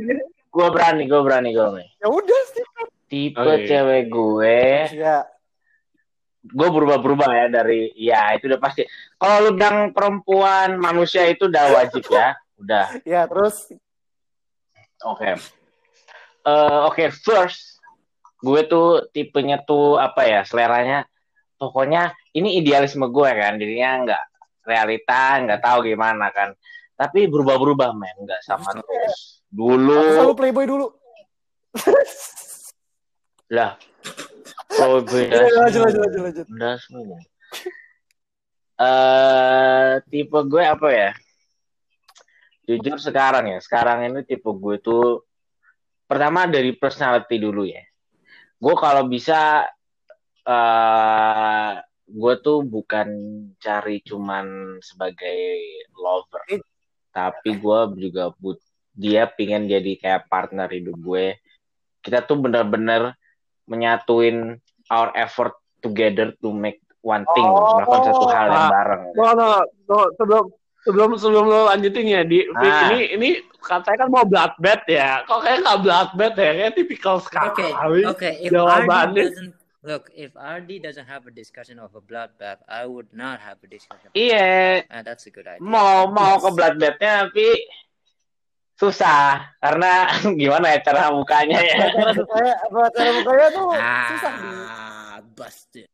Gue berani, gue berani, gue berani. Ya udah sih. Tipe Oke. cewek gue, Ya, gue berubah-berubah ya dari, ya itu udah pasti. Kalau lu bilang perempuan, manusia itu udah wajib ya. Udah. ya terus Oke. Eh, Oke, first, gue tuh tipenya tuh apa ya, seleranya. Pokoknya ini idealisme gue kan, jadinya nggak realita, nggak tahu gimana kan. Tapi berubah-berubah men, nggak sama terus. aku selalu Dulu playboy dulu. *laughs* lah, oh Ya, beda lanjut, lanjut, lanjut. Eh, tipe gue apa ya? Jujur sekarang ya, sekarang ini tipe gue tuh pertama dari personality dulu ya. Gue kalau bisa eh gue tuh bukan cari cuman sebagai lover, tapi gue juga but dia pingin jadi kayak partner hidup gue. Kita tuh bener-bener menyatuin our effort together to make one thing, Oh. melakukan satu hal yang bareng. No, no, no, sebelum sebelum sebelum lo lanjutin ya di Vic, Ah. ini ini katanya kan mau bloodbath ya kok kayak nggak bloodbath ya kayak tipikal sekali Okay, okay. If jawabannya Look, if RD doesn't have a discussion of a bloodbath, I would not have a discussion. Iya, Ah, that's a good idea. mau mau ke bloodbath-nya tapi susah karena *laughs* gimana ya cara bukanya ya. cara bukanya apa cara bukanya tuh susah di Ah, busted.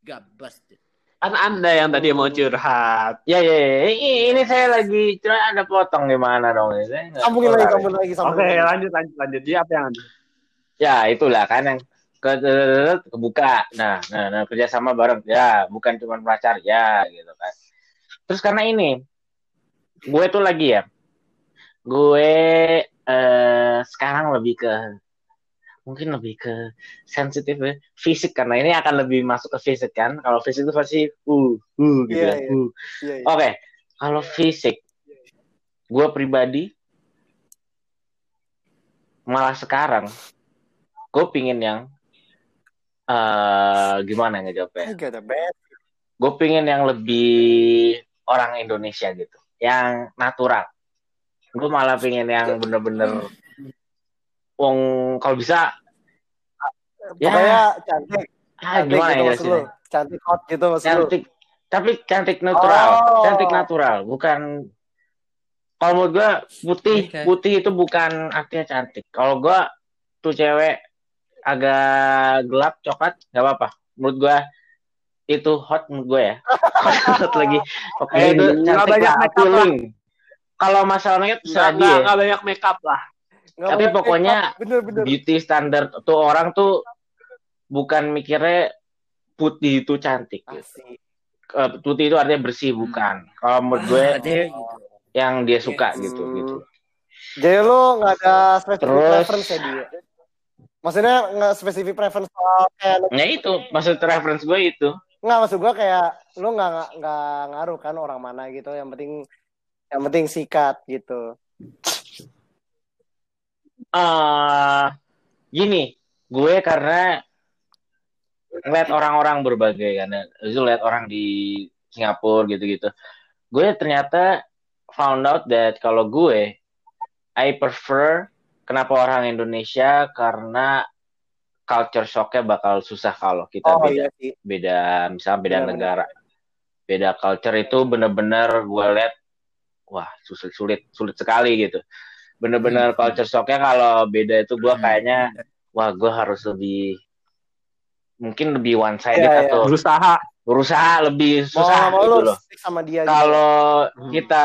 Got busted. Kan anda yang tadi mau curhat. Ya ya, ya. Ini saya lagi cuma ada potong gimana dong ini. Saya sambungin lagi sambungin lagi Oke, sambungin lagi. lanjut lanjut lanjut. Dia apa yang Ya itulah kan yang ke kebuka. Nah, nah, nah kerjasama bareng ya, bukan cuma pacar ya gitu kan. Terus karena ini, gue tuh lagi ya, gue eh, sekarang lebih ke mungkin lebih ke sensitif ya fisik karena ini akan lebih masuk ke fisik kan kalau fisik itu pasti uh uh gitu Iya, kan iya. uh. Iya, iya. oke kalau fisik gue pribadi malah sekarang gue pingin yang eh gimana ngejawabnya bad. gue pingin yang lebih orang Indonesia gitu yang natural gue malah pingin yang bener-bener wong kalau bisa Ya. Pokoknya cantik, ah, cantik gimana gitu ya maksud lu. Cantik hot gitu maksud lu. cantik tapi cantik natural Oh. cantik natural bukan kalau menurut gue putih Oke. putih itu bukan artinya cantik kalau gue tuh cewek agak gelap coklat nggak apa-apa menurut gue itu hot menurut gue ya *laughs* hot lagi pokoknya itu Nggak cantik banyak lah make up appealing kalau masalah make up Nggak, nggak, nggak banyak makeup lah. Nggak tapi pokoknya make up. bener-bener. beauty standard tuh orang tuh bukan mikirnya putih itu cantik gitu. Eh, putih itu artinya bersih bukan kalau menurut gue Ah, you go. yang dia suka Hmm. gitu gitu Jadi lu nggak ada spesifik Terus- preference ya dia? Maksudnya nggak spesifik preference soal kayak nah itu maksud reference gue itu nggak maksud gua kayak lu nggak nggak- nggak ngaruh kan orang mana gitu. Yang penting yang penting sikat gitu. Eh gini gue karena ngeliat orang-orang berbagai kan itu lihat orang di Singapura gitu-gitu gue ternyata found out that kalau gue I prefer kenapa orang Indonesia karena culture shocknya bakal susah kalau kita Oh beda iya sih. beda misalnya beda Benar-benar. negara beda culture itu bener-bener gue lihat wah sulit sulit sulit sekali gitu bener-bener Hmm. culture shocknya kalau beda itu gue Hmm. kayaknya wah gue harus lebih mungkin lebih one sided iya. atau Berusaha. berusaha lebih susah mau gitu loh sama dia gitu. kalau Hmm. kita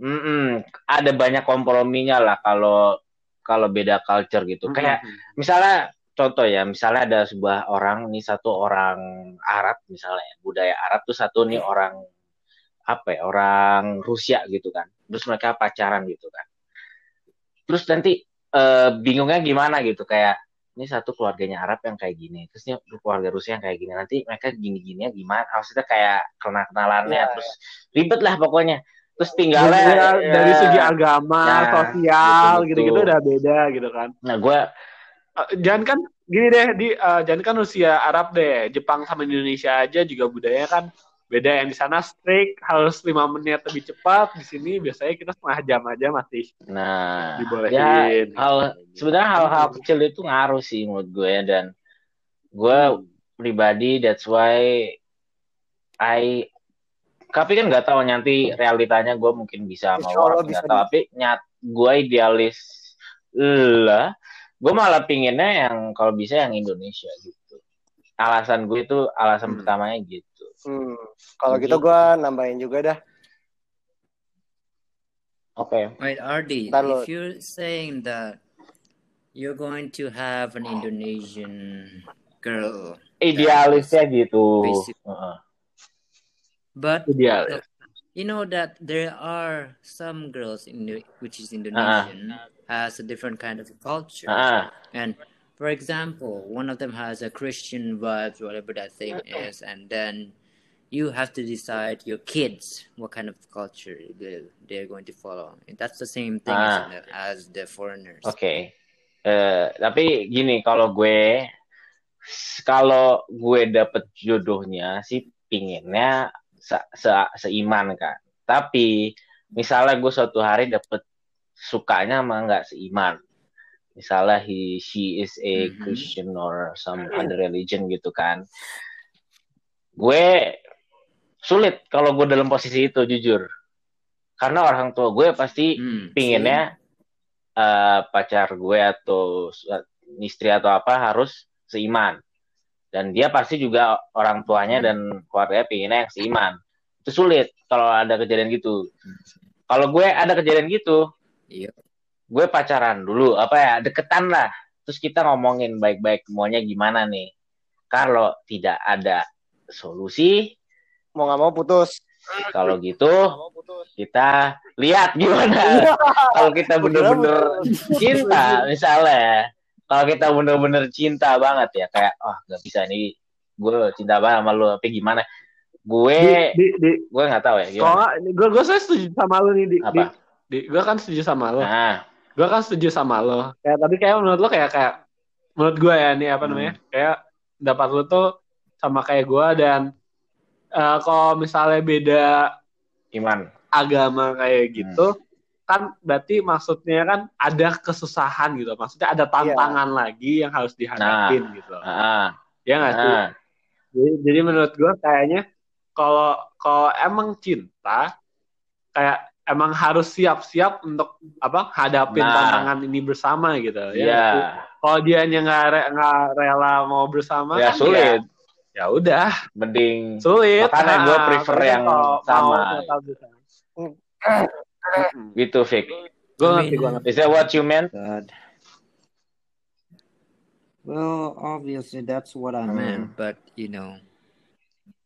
Mm-mm, ada banyak komprominya lah kalau kalau beda culture gitu kayak misalnya contoh ya misalnya ada sebuah orang nih satu orang Arab misalnya ya, budaya Arab tuh satu nih orang apa ya orang Rusia gitu kan terus mereka pacaran gitu kan. Terus nanti eh, bingungnya gimana gitu kayak ini satu keluarganya Arab yang kayak gini terus ini keluarga Rusia yang kayak gini nanti mereka gini-gininya gimana? Maksudnya kayak kenal kenalannya Iya, terus ribet lah pokoknya. Terus tinggalnya ya, dari segi agama, Ya, sosial, gitu-gitu. udah beda gitu kan. nah gue Eh, jangan kan gini deh di eh, jangan kan Rusia Arab deh Jepang sama Indonesia aja juga budaya kan beda yang di sana strict harus lima menit lebih cepat. Di sini biasanya kita setengah jam aja masih nah ya dibolehin hal sebenarnya hal-hal kecil itu ngaruh sih menurut gue. Dan gue pribadi that's why I tapi kan nggak tahu nanti realitanya gue mungkin bisa Allah orang bisa nggak tahu tapi nyat gue idealis lah gue malah pinginnya yang kalau bisa yang Indonesia gitu. Alasan gue itu alasan Hmm. pertamanya gitu Hmm. Kalau gitu Gitu. gua nambahin juga dah. oke Wait, RD, Ntar lu- if you're saying that you're going to have an Indonesian girl, idealisnya gitu but ideal you know that there are some girls in the, which is Indonesian has a different kind of culture, Ah, and for example, one of them has a Christian vibes, whatever that thing is, and then you have to decide your kids what kind of culture they, they're going to follow. And that's the same thing Ah. isn't it, as the foreigners. Oke. Eh, tapi gini kalau gue kalau gue dapet jodohnya sih pinginnya se, se- seiman kan. Tapi misalnya gue suatu hari dapet sukanya sama nggak seiman. misalnya he she is a Mhm. Christian or some other religion gitu kan gue sulit kalau gue dalam posisi itu jujur. Karena orang tua gue pasti Hmm, pinginnya eh, pacar gue atau su- istri atau apa harus seiman. Dan dia pasti juga orang tuanya dan keluarganya pinginnya yang seiman. Itu sulit kalau ada kejadian gitu. Kalau gue ada kejadian gitu Iya. gue pacaran dulu apa ya deketan lah. Terus kita ngomongin baik-baik maunya gimana nih? Kalau tidak ada solusi Mau nggak mau putus. kalau gitu kita lihat gimana. Kalau kita bener-bener cinta misalnya. Kalau kita bener-bener cinta banget ya kayak oh nggak bisa nih. Gue cinta banget sama lu tapi gimana? Gue Di, di, di, gue nggak tahu ya gimana? Gue gue setuju sama lu nih di, di, apa? di gue kan setuju sama lu. Nah. Gue kan setuju sama lo kayak tadi kayak menurut lo kayak kayak menurut gue ya nih apa Hmm. namanya? Kayak dapat lo tuh sama kayak gue dan eh, kalau misalnya beda iman. agama kayak Hmm. gitu kan berarti maksudnya kan ada kesusahan gitu. Maksudnya ada tantangan lagi yang harus dihadapin gitu. Ah ya nggak sih? Ah jadi, jadi menurut gue kayaknya kalau kalau emang cinta kayak emang harus siap-siap untuk apa hadapin Nah. tantangan ini bersama gitu. Ya ya nggak sih? kalau dia nggak re- nggak rela mau bersama ya kan sulit. ya udah mending sulit Makanya gue Nah, prefer tapi yang kalau sama. *clears throat* gitu Vic gue ngerti gue ngerti is that what you meant God. Well, obviously that's what I meant, but you know,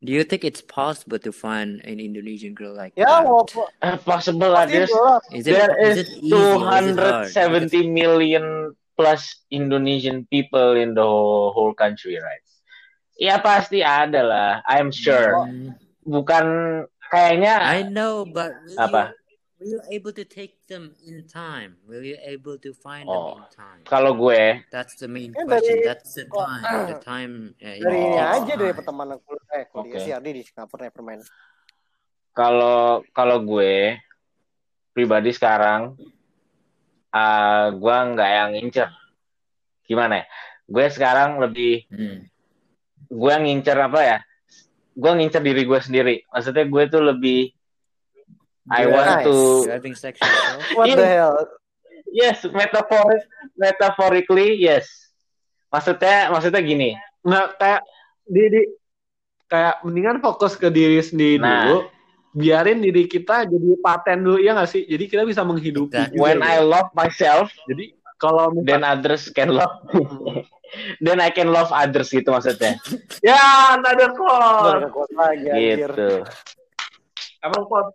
do you think it's possible to find an Indonesian girl like Ya that? mau Eh, possible lah there's. Is it there is it hard? 270 million plus Indonesian people in the whole country right ya pasti ada lah I'm sure Mm, bukan kayaknya I know, but will Apa? you will you able to take them in time? Will you able to find Oh. them in time? kalau gue That's the main Ya, question. dari- That's the time. The time. Uh, Dari ini Oh. aja dari pertemanan kuliah, eh, kuliah Oke. sih Ardi di Singapura ya permain. kalau kalau gue pribadi sekarang ah gue nggak yang ngincer gimana ya gue sekarang lebih Mm. Gue ngincer apa ya gue ngincer diri gue sendiri maksudnya gue tuh lebih I Yeah. want Nice. to having sex? *laughs* What the hell? yes metaphoric metaphorically yes maksudnya maksudnya gini nggak kayak di, di kayak mendingan fokus ke diri sendiri Nah. dulu biarin diri kita jadi paten dulu ya nggak sih jadi kita bisa menghidupi when. I love myself jadi kalau misal- then others can love *laughs* then I can love others gitu maksudnya *laughs* ya another kuat lagi gitu emang kok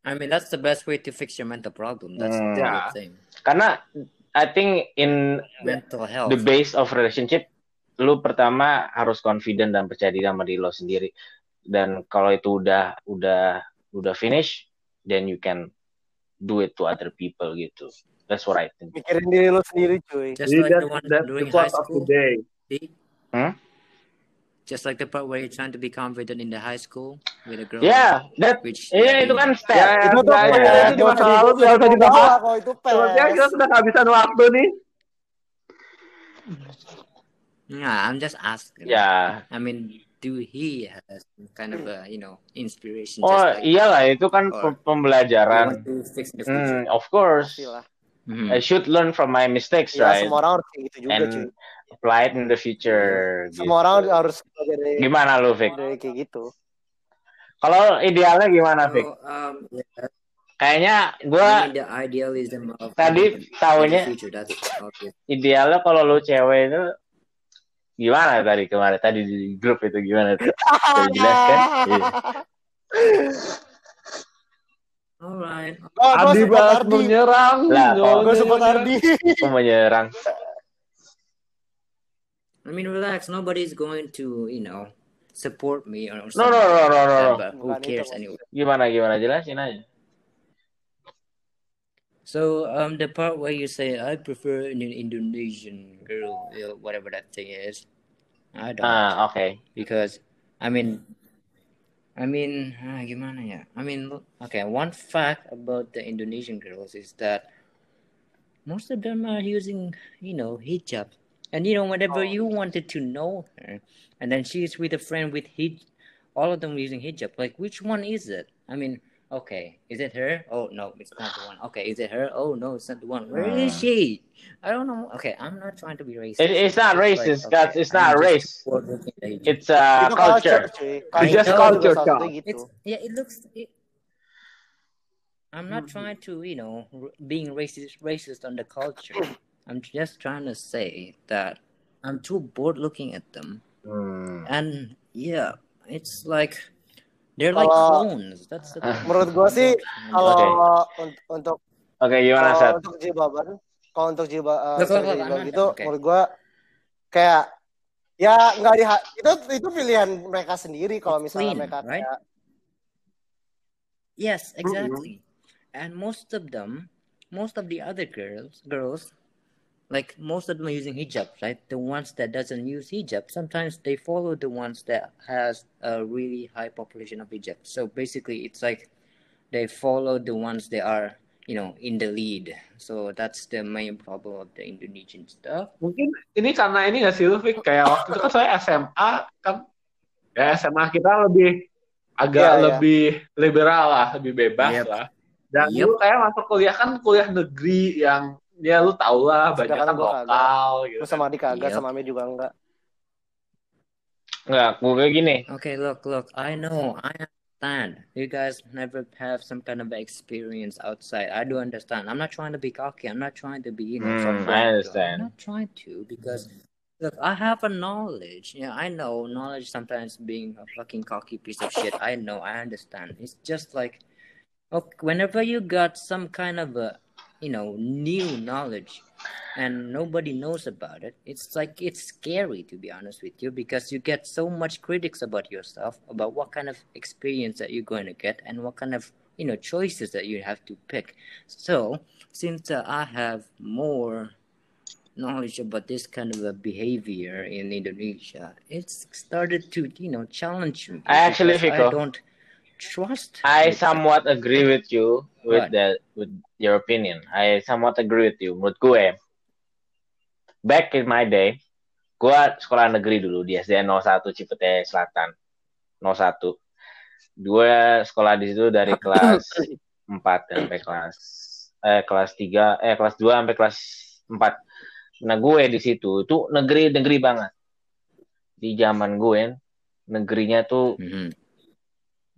I mean, that's the best way to fix your mental problem. That's Hmm. the Yeah. thing. karena I think in Mental health. the base of relationship lu pertama harus confident dan percaya diri sama diri lo sendiri dan kalau itu udah udah udah finish then you can do it to other people gitu that's what I think Mikirin diri lu sendiri cuy. Just like that, the one during quote high of school. the day See? Hmm? Just like the part where you're trying to be confident in the high school with a girl. yeah that Which iya itu kan step Ya, Itu tuh ya, pes. ya, itu di masa lalu nggak usah dibahas. Kalau itu pes. Kita sudah kehabisan waktu nih Nah, I'm just asking. ya I mean, do he has kind of a you know inspiration? oh just like iyalah itu kan Or- pe- pembelajaran? Hmm, of course Pastilah. Mhm. I should learn from my mistakes Ya, right semua orang harus kayak gitu juga and cuy. apply it in the future gitu. Semua orang harus belajar dari, gimana lu Vic dari kayak gitu. kalau idealnya gimana Vic So, um, yeah, kayaknya I gue mean idealism of Tadi obvious. idealnya kalau lu cewek itu gimana tadi kemarin tadi di grup itu gimana tuh *laughs* Bisa dijelaskan Iya. Alright. Oh, gue Adi Ardi. menyerang Lah, oh. Gue support. Ardi. Aku menyerang I mean, relax. Nobody's going to you know support me or no something. no no no no, no. But who cares anyway? gimana gimana jelasin aja So um, the part where you say I prefer an Indonesian girl, whatever that thing is, I don't ah oke because I mean, I mean, ah, gimana ya? I mean, look, okay. One fact about the Indonesian girls is that most of them are using, you know, hijab. And you know, whenever Oh. you wanted to know her, and then she's with a friend with hij, all of them using hijab. Like, which one is it? I mean, okay, is it her? Oh no, it's not the one. Okay, is it her? Oh no, it's not the one. Where is Hmm. she? I don't know. Okay, I'm not trying to be racist. It- it's not like, racist, guys. It's I'm not just race. forwarding the. It's a Itu culture. It's just Culture culture, juga salah Kak. satunya gitu. It's yeah, it looks. It, I'm not Mhm. trying to, you know, r- being racist, racist on the culture. I'm just trying to say that I'm too bored looking at them, Hmm. and yeah, it's like they're like Kalau- clones. That's the. *laughs* Menurut gua sih, *laughs* Kalau Oke. un- untuk Oke, gimana kalau Sat? untuk jilbaban, kalau untuk jilbab uh, not- gitu, oke. menurut gua kayak ya nggak di itu itu pilihan mereka sendiri kalau It's misalnya clean, mereka right? kayak Yes, exactly. And most of them, most of the other girls, girls, like most of them are using hijab, right? The ones that doesn't use hijab, sometimes they follow the ones that has a really high population of hijab. So basically, it's like they follow the ones that are, you know, in the lead. So that's the main problem of the Indonesian stuff. Mungkin ini karena ini nggak sih lu Fik? kayak waktu itu kan saya SMA kan ya SMA kita lebih agak Iya, iya. lebih liberal lah, lebih bebas Yep. lah. Dan Yep. lu kayak masuk kuliah kan kuliah negeri yang ya lu tau lah banyak kan kagak. lokal gitu. lu sama adik kagak Yep. sama Ami juga enggak. Enggak, gue kayak gini. Okay, look, look, I know, I understand. You guys never have some kind of experience outside. I do understand. I'm not trying to be cocky. I'm not trying to be, you know, some I understand. I'm not trying to because, look, I have a knowledge. Yeah, I know knowledge sometimes being a fucking cocky piece of shit. I know, I understand. It's just like, okay, whenever you got some kind of a, you know, new knowledge and nobody knows about it. It's like it's scary to be honest with you because you get so much critics about yourself about what kind of experience that you're going to get and what kind of you know choices that you have to pick. So since uh, i have more knowledge about this kind of a behavior in indonesia it's started to you know challenge me I actually, i don't trust I somewhat agree with you with that with your opinion. I somewhat agree with you. Menurut gue, back in my day, gue sekolah negeri dulu di SDN 01 Cipete Selatan. 01. Gue sekolah di situ dari *clears throat* kelas 4 sampai kelas eh kelas 3 eh kelas 2 sampai kelas 4. Nah, gue di situ itu negeri-negeri banget. Di zaman gue negerinya tuh Mhm.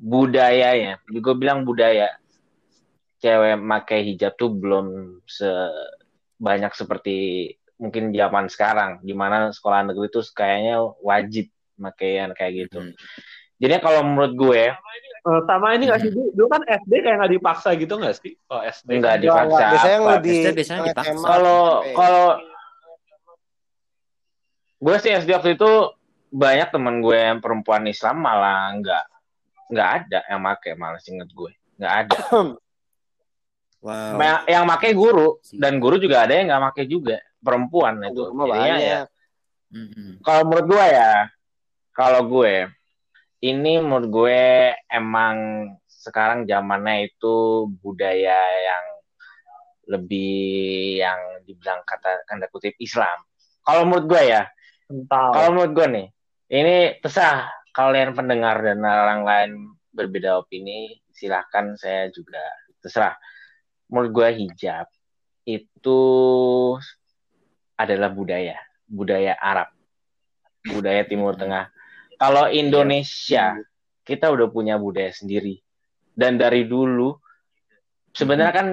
budayanya, gue bilang budaya cewek pakai hijab tuh belum sebanyak seperti mungkin zaman sekarang, di mana sekolah negeri tuh kayaknya wajib pakaian kayak gitu. Mhm. Jadi kalau menurut gue Eh, sama ini nggak sih dulu dulu kan SD kayak nggak dipaksa gitu nggak sih? Oh SD Nggak kan Enggak, dipaksa. Biasanya yang apa? lebih Biasanya- biasanya dipaksa. Kalau SMP. kalau gue sih SD waktu itu banyak teman gue yang perempuan Islam malah nggak nggak ada yang make malah inget gue nggak ada *coughs* wow. Yang, make guru dan guru juga ada yang nggak make juga perempuan itu. Jadinya banyak. ya. Mhm. kalau menurut gue ya kalau gue ini menurut gue emang sekarang zamannya itu budaya yang lebih yang dibilang kata tanda kutip Islam. Kalau menurut gue ya kalau menurut gue nih ini terserah kalian pendengar dan orang lain berbeda opini silahkan saya juga terserah menurut gue hijab itu adalah budaya budaya Arab budaya Timur Tengah. Kalau Indonesia kita udah punya budaya sendiri. Dan dari dulu sebenarnya kan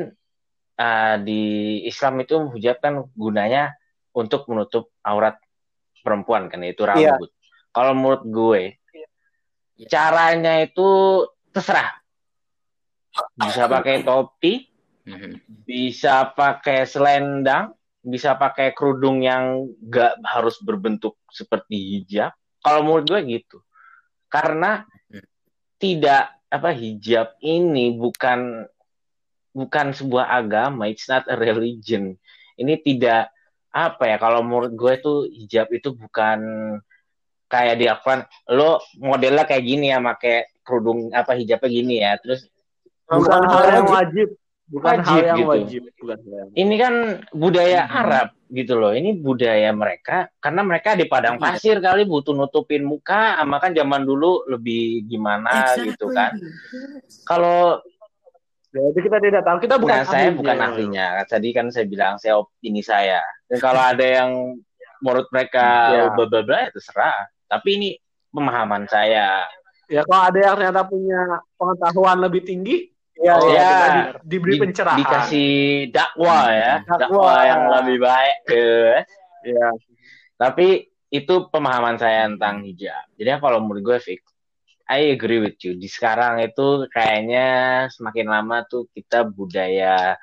uh, di Islam itu hijab kan gunanya untuk menutup aurat perempuan kan itu Iya. rambut. Kalau menurut gue Iya. caranya itu terserah. Bisa pakai topi Mhm. bisa pakai selendang, bisa pakai kerudung yang gak harus berbentuk seperti hijab. Kalau menurut gue gitu. Karena Hmm. tidak apa hijab ini bukan bukan sebuah agama, it's not a religion. Ini tidak apa ya kalau menurut gue tuh hijab itu bukan kayak dilakukan lo modelnya kayak gini ya pakai kerudung apa hijabnya gini ya terus bukan Bukan hal yang wajib. Wajib. bukan hal Wajib yang gitu. wajib, bukan hal yang Ini kan budaya Mhm. Arab gitu loh. Ini budaya mereka karena mereka di padang Iya. pasir kali butuh nutupin muka, sama kan zaman dulu lebih gimana gitu kan. Kalau Jadi kita tidak tahu, kita bukan nah, saya ahlinya. bukan ahlinya. Tadi kan saya bilang saya ini saya. Dan kalau ada yang menurut mereka Iya. bla bla bla ya terserah. Tapi ini pemahaman saya. Ya kalau ada yang ternyata punya pengetahuan lebih tinggi, Iya, oh, ya. di- diberi Di- pencerahan. Dikasih dakwah ya, Dakwah. dakwah yang lebih baik. Ya. Tapi itu pemahaman saya tentang hijab. Jadi kalau menurut gue fix, I agree with you. Di sekarang itu kayaknya semakin lama tuh kita budaya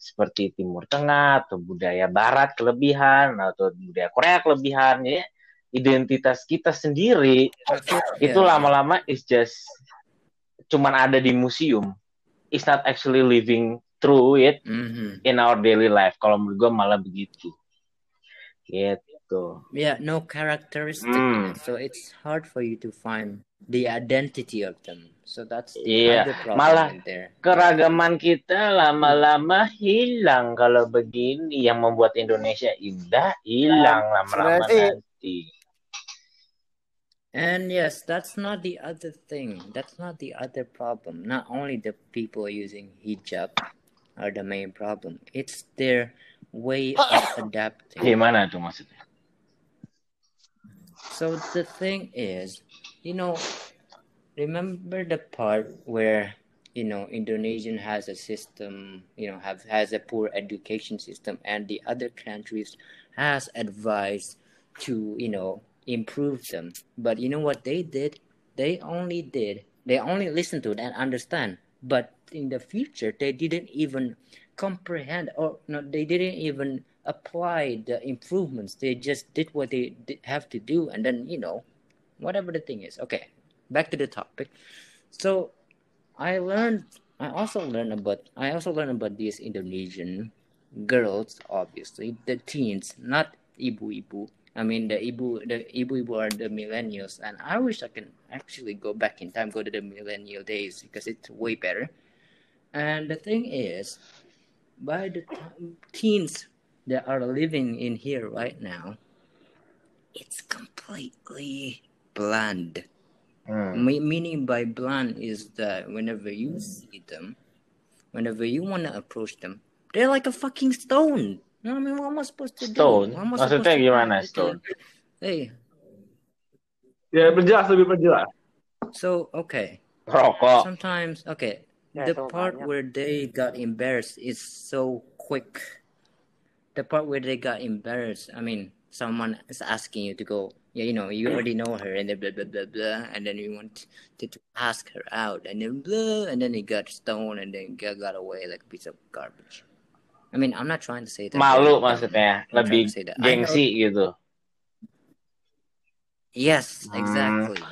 seperti Timur Tengah atau budaya Barat kelebihan atau budaya Korea kelebihan ya. Identitas kita sendiri itu Yeah. lama-lama is just cuman ada di museum. It's not actually living through it Mhm. in our daily life. Kalau menurut gue malah begitu. Gitu. Yeah, no characteristic. Hmm. So it's hard for you to find the identity of them. So that's the Iya, other problem malah there. keragaman kita lama-lama hilang kalau begini yang membuat Indonesia indah hilang lama-lama sebenarnya sih- nanti. And yes, that's not the other thing. That's not the other problem. Not only the people using hijab are the main problem. It's their way of *coughs* adapting. Gimana tuh maksudnya? So the thing is, you know, remember the part where you know Indonesian has a system, you know, have has a poor education system, and the other countries has advised to you know improve them. But you know what they did? They only did. They only listened to it and understand. But in the future, they didn't even comprehend, or no, they didn't even apply the improvements. They just did what they have to do, and then you know, whatever the thing is. Okay, back to the topic. So, I learned. I also learned about. I also learned about these Indonesian girls. Obviously, the teens, not ibu-ibu. I mean, the ibu, the ibu-ibu are the millennials, and I wish I can actually go back in time, go to the millennial days because it's way better. And the thing is, by the time teens that are living in here right now, it's completely bland. Hmm. Me- meaning by bland is that whenever you see them, whenever you want to approach them, they're like a fucking stone. You know what I mean? What am I supposed to do? Stone? What am I Maksudnya supposed to do? gimana, Okay. stone? Hey, Ya, berjelas lebih berjelas. so okay. Rokok. Sometimes okay. Ya, the part banyak. where they got embarrassed is so quick. The part where they got embarrassed, I mean, someone is asking you to go. Yeah, you know, you mm. already know her, and then blah blah blah blah, and then you want to, to ask her out, and then blah, and then he got stoned, and then got, got away like a piece of garbage. I mean, I'm not trying to say that. Malu they're dumb. maksudnya, I'm trying lebih to say that. I know- gengsi gitu. Yes, Hmm. exactly.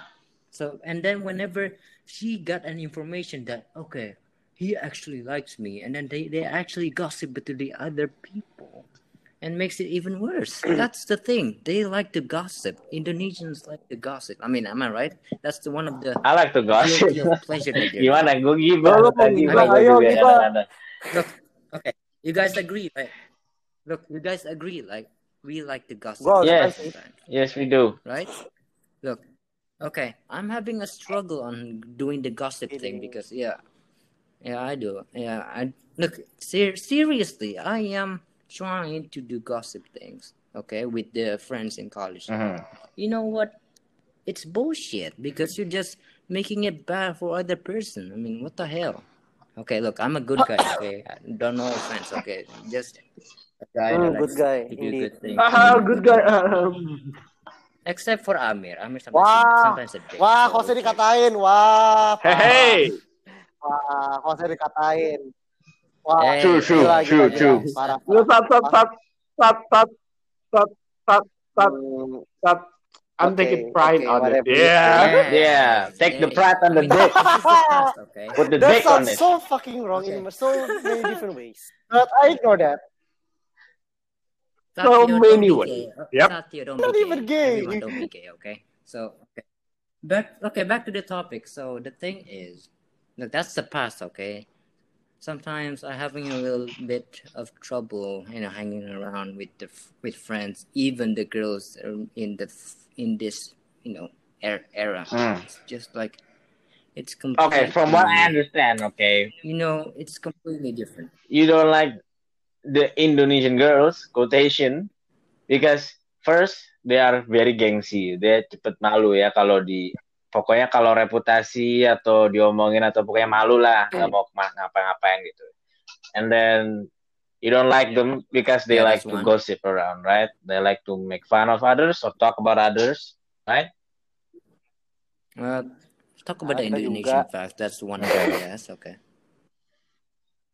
So and then whenever she got an information that okay, he actually likes me, and then they they actually gossip to the other people, and makes it even worse. *clears throat* That's the thing. They like to gossip. Indonesians like to gossip. I mean, am I right? That's the one of the I like to gossip. guilty of pleasure that they're *laughs* Gimana? Gue gibah Lo mau tadi. gibah, Gue ayo juga gibah. kadang-kadang. Look, okay, you guys agree, right? Look, you guys agree, like we like to gossip Gua Yes. sometimes. Yes, we do. right? Look, okay, I'm having a struggle on doing the gossip thing Ini. because yeah, yeah, I do. Yeah, I look ser- seriously. I am trying to do gossip things. Okay, with the friends in college. Mhm. You know what? It's bullshit because you're just making it bad for other person. I mean, what the hell? Okay, look, I'm a good guy. Okay, don't no offense. Okay, just a guy Hmm, that good guy, to do indeed. good things. Ah, good guy. Except for Amir. Amir sometimes, Wah, sometimes a dick. wah, so kok saya okay. dikatain, wah, Hey, hey. wah, kok saya dikatain, wah, Hey, True, true, gila, true, gila, true. gila, parah, Lu sat sat sat sat sat sat sat Hmm, sat. I'm Okay, taking pride okay, on it. whatever you Yeah. Yeah, take the pride on the I *laughs* dick. this is the past, okay? Put the That dick on sounds it. so fucking wrong Okay. in so many different *laughs* ways. But I ignore that. So many ways. gay. Yep. Satya, don't Not be even gay. gay. Everyone don't be gay, okay? So, okay. Back, okay, back to the topic. So the thing is, look, that's the past, okay? Sometimes I'm having a little bit of trouble, you know, hanging around with the with friends, even the girls in the in this, you know, er, era. Hmm. It's just like it's completely. Okay, from what I understand, okay, You know, it's completely different. you don't like the Indonesian girls quotation because first they are very gengsi, dia cepet malu ya kalau di pokoknya kalau reputasi atau diomongin atau pokoknya malu lah nggak mau ke mana ngapa-ngapain gitu. And then you don't like them because they Yeah, like to one. gossip around, right? They like to make fun of others or talk about others, right? Uh, talk about the Indonesian juga. fact. That's one of them. Yes, *laughs* okay.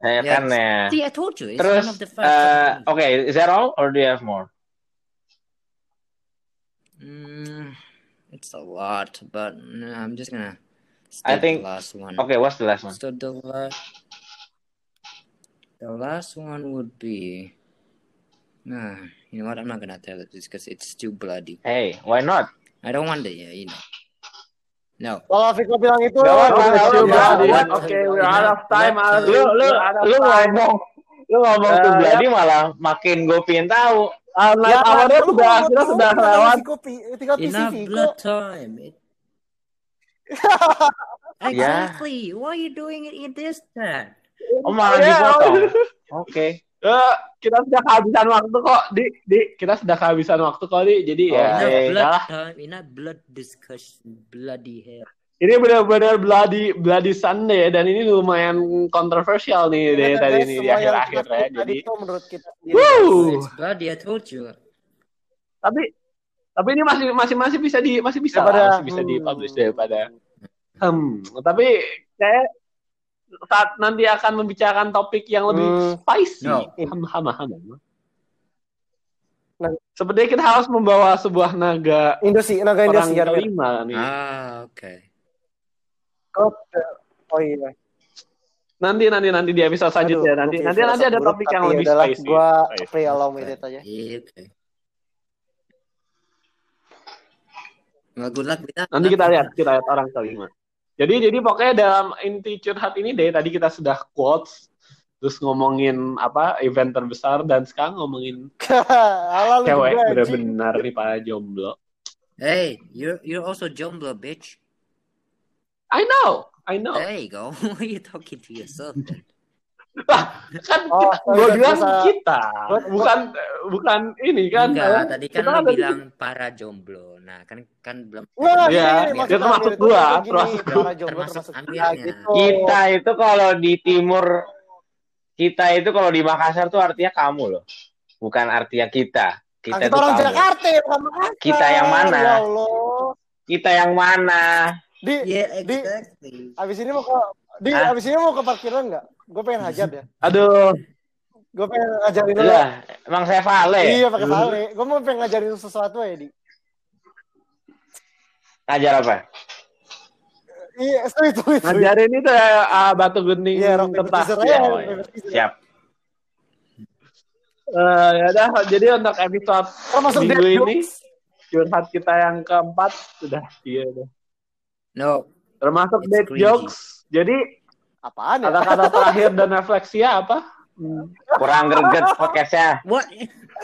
Ya Yeah. kan ya. See, I told you, it's Terus, one of the facts. uh, okay, is that all or do you have more? Mm, it's a lot, but no, I'm just gonna I think- the last one. Okay, what's the last one? So the last, the last one would be. Nah, you know what? I'm not gonna tell it just because it's too bloody. Hey, why not? I don't want to, yeah, you know. No. Kalau Viko bilang itu, gak siap, apa-apa. ya. Oke, we're out of time. What? Aldi. Lu lu lu time. ngomong lu ngomong tuh. Bladi malah makin gue pingin tahu. Uh, night hour-nya sudah tahu, sudah lewat. Viko pi- tinggal PC blood time. It... *laughs* exactly. Why are you doing it in this time? Oh malah Iya. dipotong. *laughs* Oke. Eh, kita sudah kehabisan waktu kok, di, di kita sudah kehabisan waktu kok, di. Jadi ya, Oke. Enough ya blood time. Enough blood discussion. Bloody hell. Ini benar-benar bloody bloody Sunday dan ini lumayan kontroversial nih deh Ternyata tadi ini di akhir-akhir ya. Jadi, itu menurut kita. Woo! Bloody. I told you. tapi tapi ini masih masih masih bisa di masih bisa lah, Daripada, masih bisa hmm. dipublish daripada hmm tapi kayak saat nanti akan membicarakan topik yang lebih Hmm. spicy No. ham ham ham Nah. sepertinya kita harus membawa sebuah naga Indosi, naga ya. kelima nih Ah, okay. Oh iya. nanti nanti nanti di episode selanjutnya Aduh, nanti nanti nanti ada topik yang lebih spicy Gua free allow with it aja. Yeah, okay. Well, good luck with that. Nanti kita lihat, kita lihat orang kelima. Jadi jadi pokoknya dalam inti curhat ini deh tadi kita sudah quotes terus ngomongin apa event terbesar dan sekarang ngomongin *laughs* cewek bener-bener nih para jomblo. Hey, you're you're also jomblo, bitch. I know, I know. There you go. *laughs* Why are you talking to yourself then? Lah, kan Oh, kita, bilang bisa- kita, bukan bukan ini kan. Enggak, tadi kan Kita lu ada- bilang para jomblo. Nah, kan kan belum Iya, gini, dia maksud termasuk gua, termasuk para jomblo Termasuk kita gitu. Kita itu kalau di timur kita itu kalau di Makassar tuh artinya kamu loh. Bukan artinya kita. Nah, Kita kita itu orang kamu. Jakarta ya, bukan Makassar. Kita yang mana? Ya Allah. Kita yang mana? Di, Yeah, di, exactly. abis ini mau ke, di, Hah? abis ini mau ke parkiran nggak? Gue pengen hajat ya. Aduh, Gue pengen ngajarin dulu. Lah, emang saya vale. Iya pakai vale. Gue mau pengen ngajarin sesuatu ya di. Ngajar apa? Iya, itu itu ngajarin itu ya ah, batu gending Iya, kertas. Ya. Oh, scissors. Siap. Eh, ya udah, jadi untuk episode Termasuk minggu ini curhat kita yang keempat sudah iya udah. No, Termasuk It's dead cringy. jokes. Jadi Apaan ya? kata-kata terakhir dan refleksi apa? Hmm. Kurang greget podcastnya. what?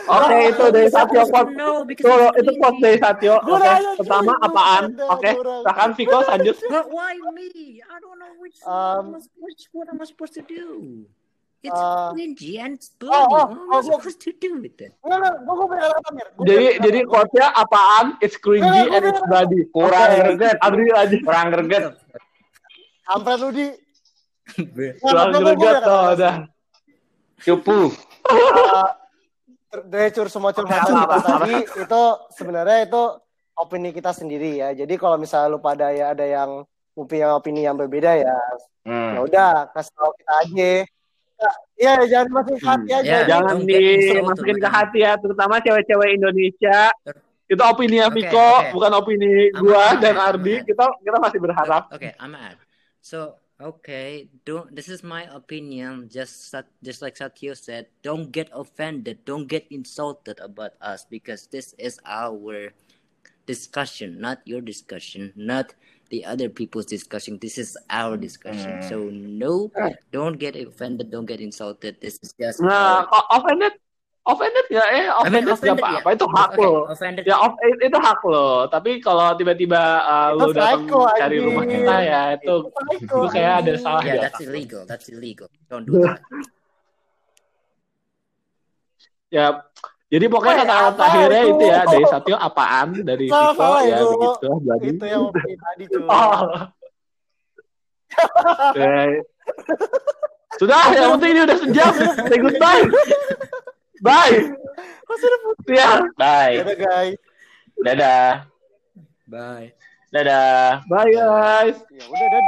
Oke, itu dari Satyo Quote. No, because Itu, quote dari Satyo. Oke, nanya, pertama apaan? Oke, gua silakan Viko lanjut. But why me? I don't know which Um, what, which what am I supposed to do? It's Uh, cringy and it's oh, bloody. oh, what am I oh, gua- supposed to do with it? Enggak. Gue gue pengen kata Mir. Jadi jadi quote-nya apaan? It's cringy and it's bloody. Kurang greget. Adri aja. Kurang greget. Kampret lu di. *laughs* Kurang greget tuh udah. Cupu. dari cur semua curhat Oke, apa, apa, tadi itu sebenarnya itu opini kita sendiri ya. Jadi kalau misalnya lu pada ya ada yang punya opini yang berbeda ya, ya Hmm. udah kasih tahu kita aja. Ya, Iya, jangan masukin ke hati aja. Ya, Jangan dimasukin ke hati ya, terutama cewek-cewek Indonesia. Itu opini Oke, Viko, oke. bukan opini I'm gua dan Ardi. Kita kita masih berharap. Okay, I'm mad. So okay, don't. This is my opinion. Just just like Satyo said, don't get offended. Don't get insulted about us because this is our discussion, not your discussion, not the other people's discussion. This is our discussion. Hmm. So no, don't get offended, don't get insulted. This is just Nah, our- offended, offended nggak eh, I mean, offended offended, apa-apa, ya. itu hak Okay, lo. offended. Ya off, itu hak lo. Tapi kalau tiba-tiba uh, lu datang cari rumah kita ya itu itu kayak ada salah Yeah, ya. that's illegal. That's illegal. Don't do that. *laughs* Ya, jadi pokoknya Woi, kata-kata apa akhirnya itu? itu ya dari Satyo apaan dari Viko salah ya itu. begitu jadi. Itu yang *laughs* tadi cuy. Oh. Ya. Sudah, yang penting ini udah sejam. Say goodbye. Bye. Ya, Bye. Dadah guys. Dadah. Bye. Dadah. bye guys. Ya udah dadah.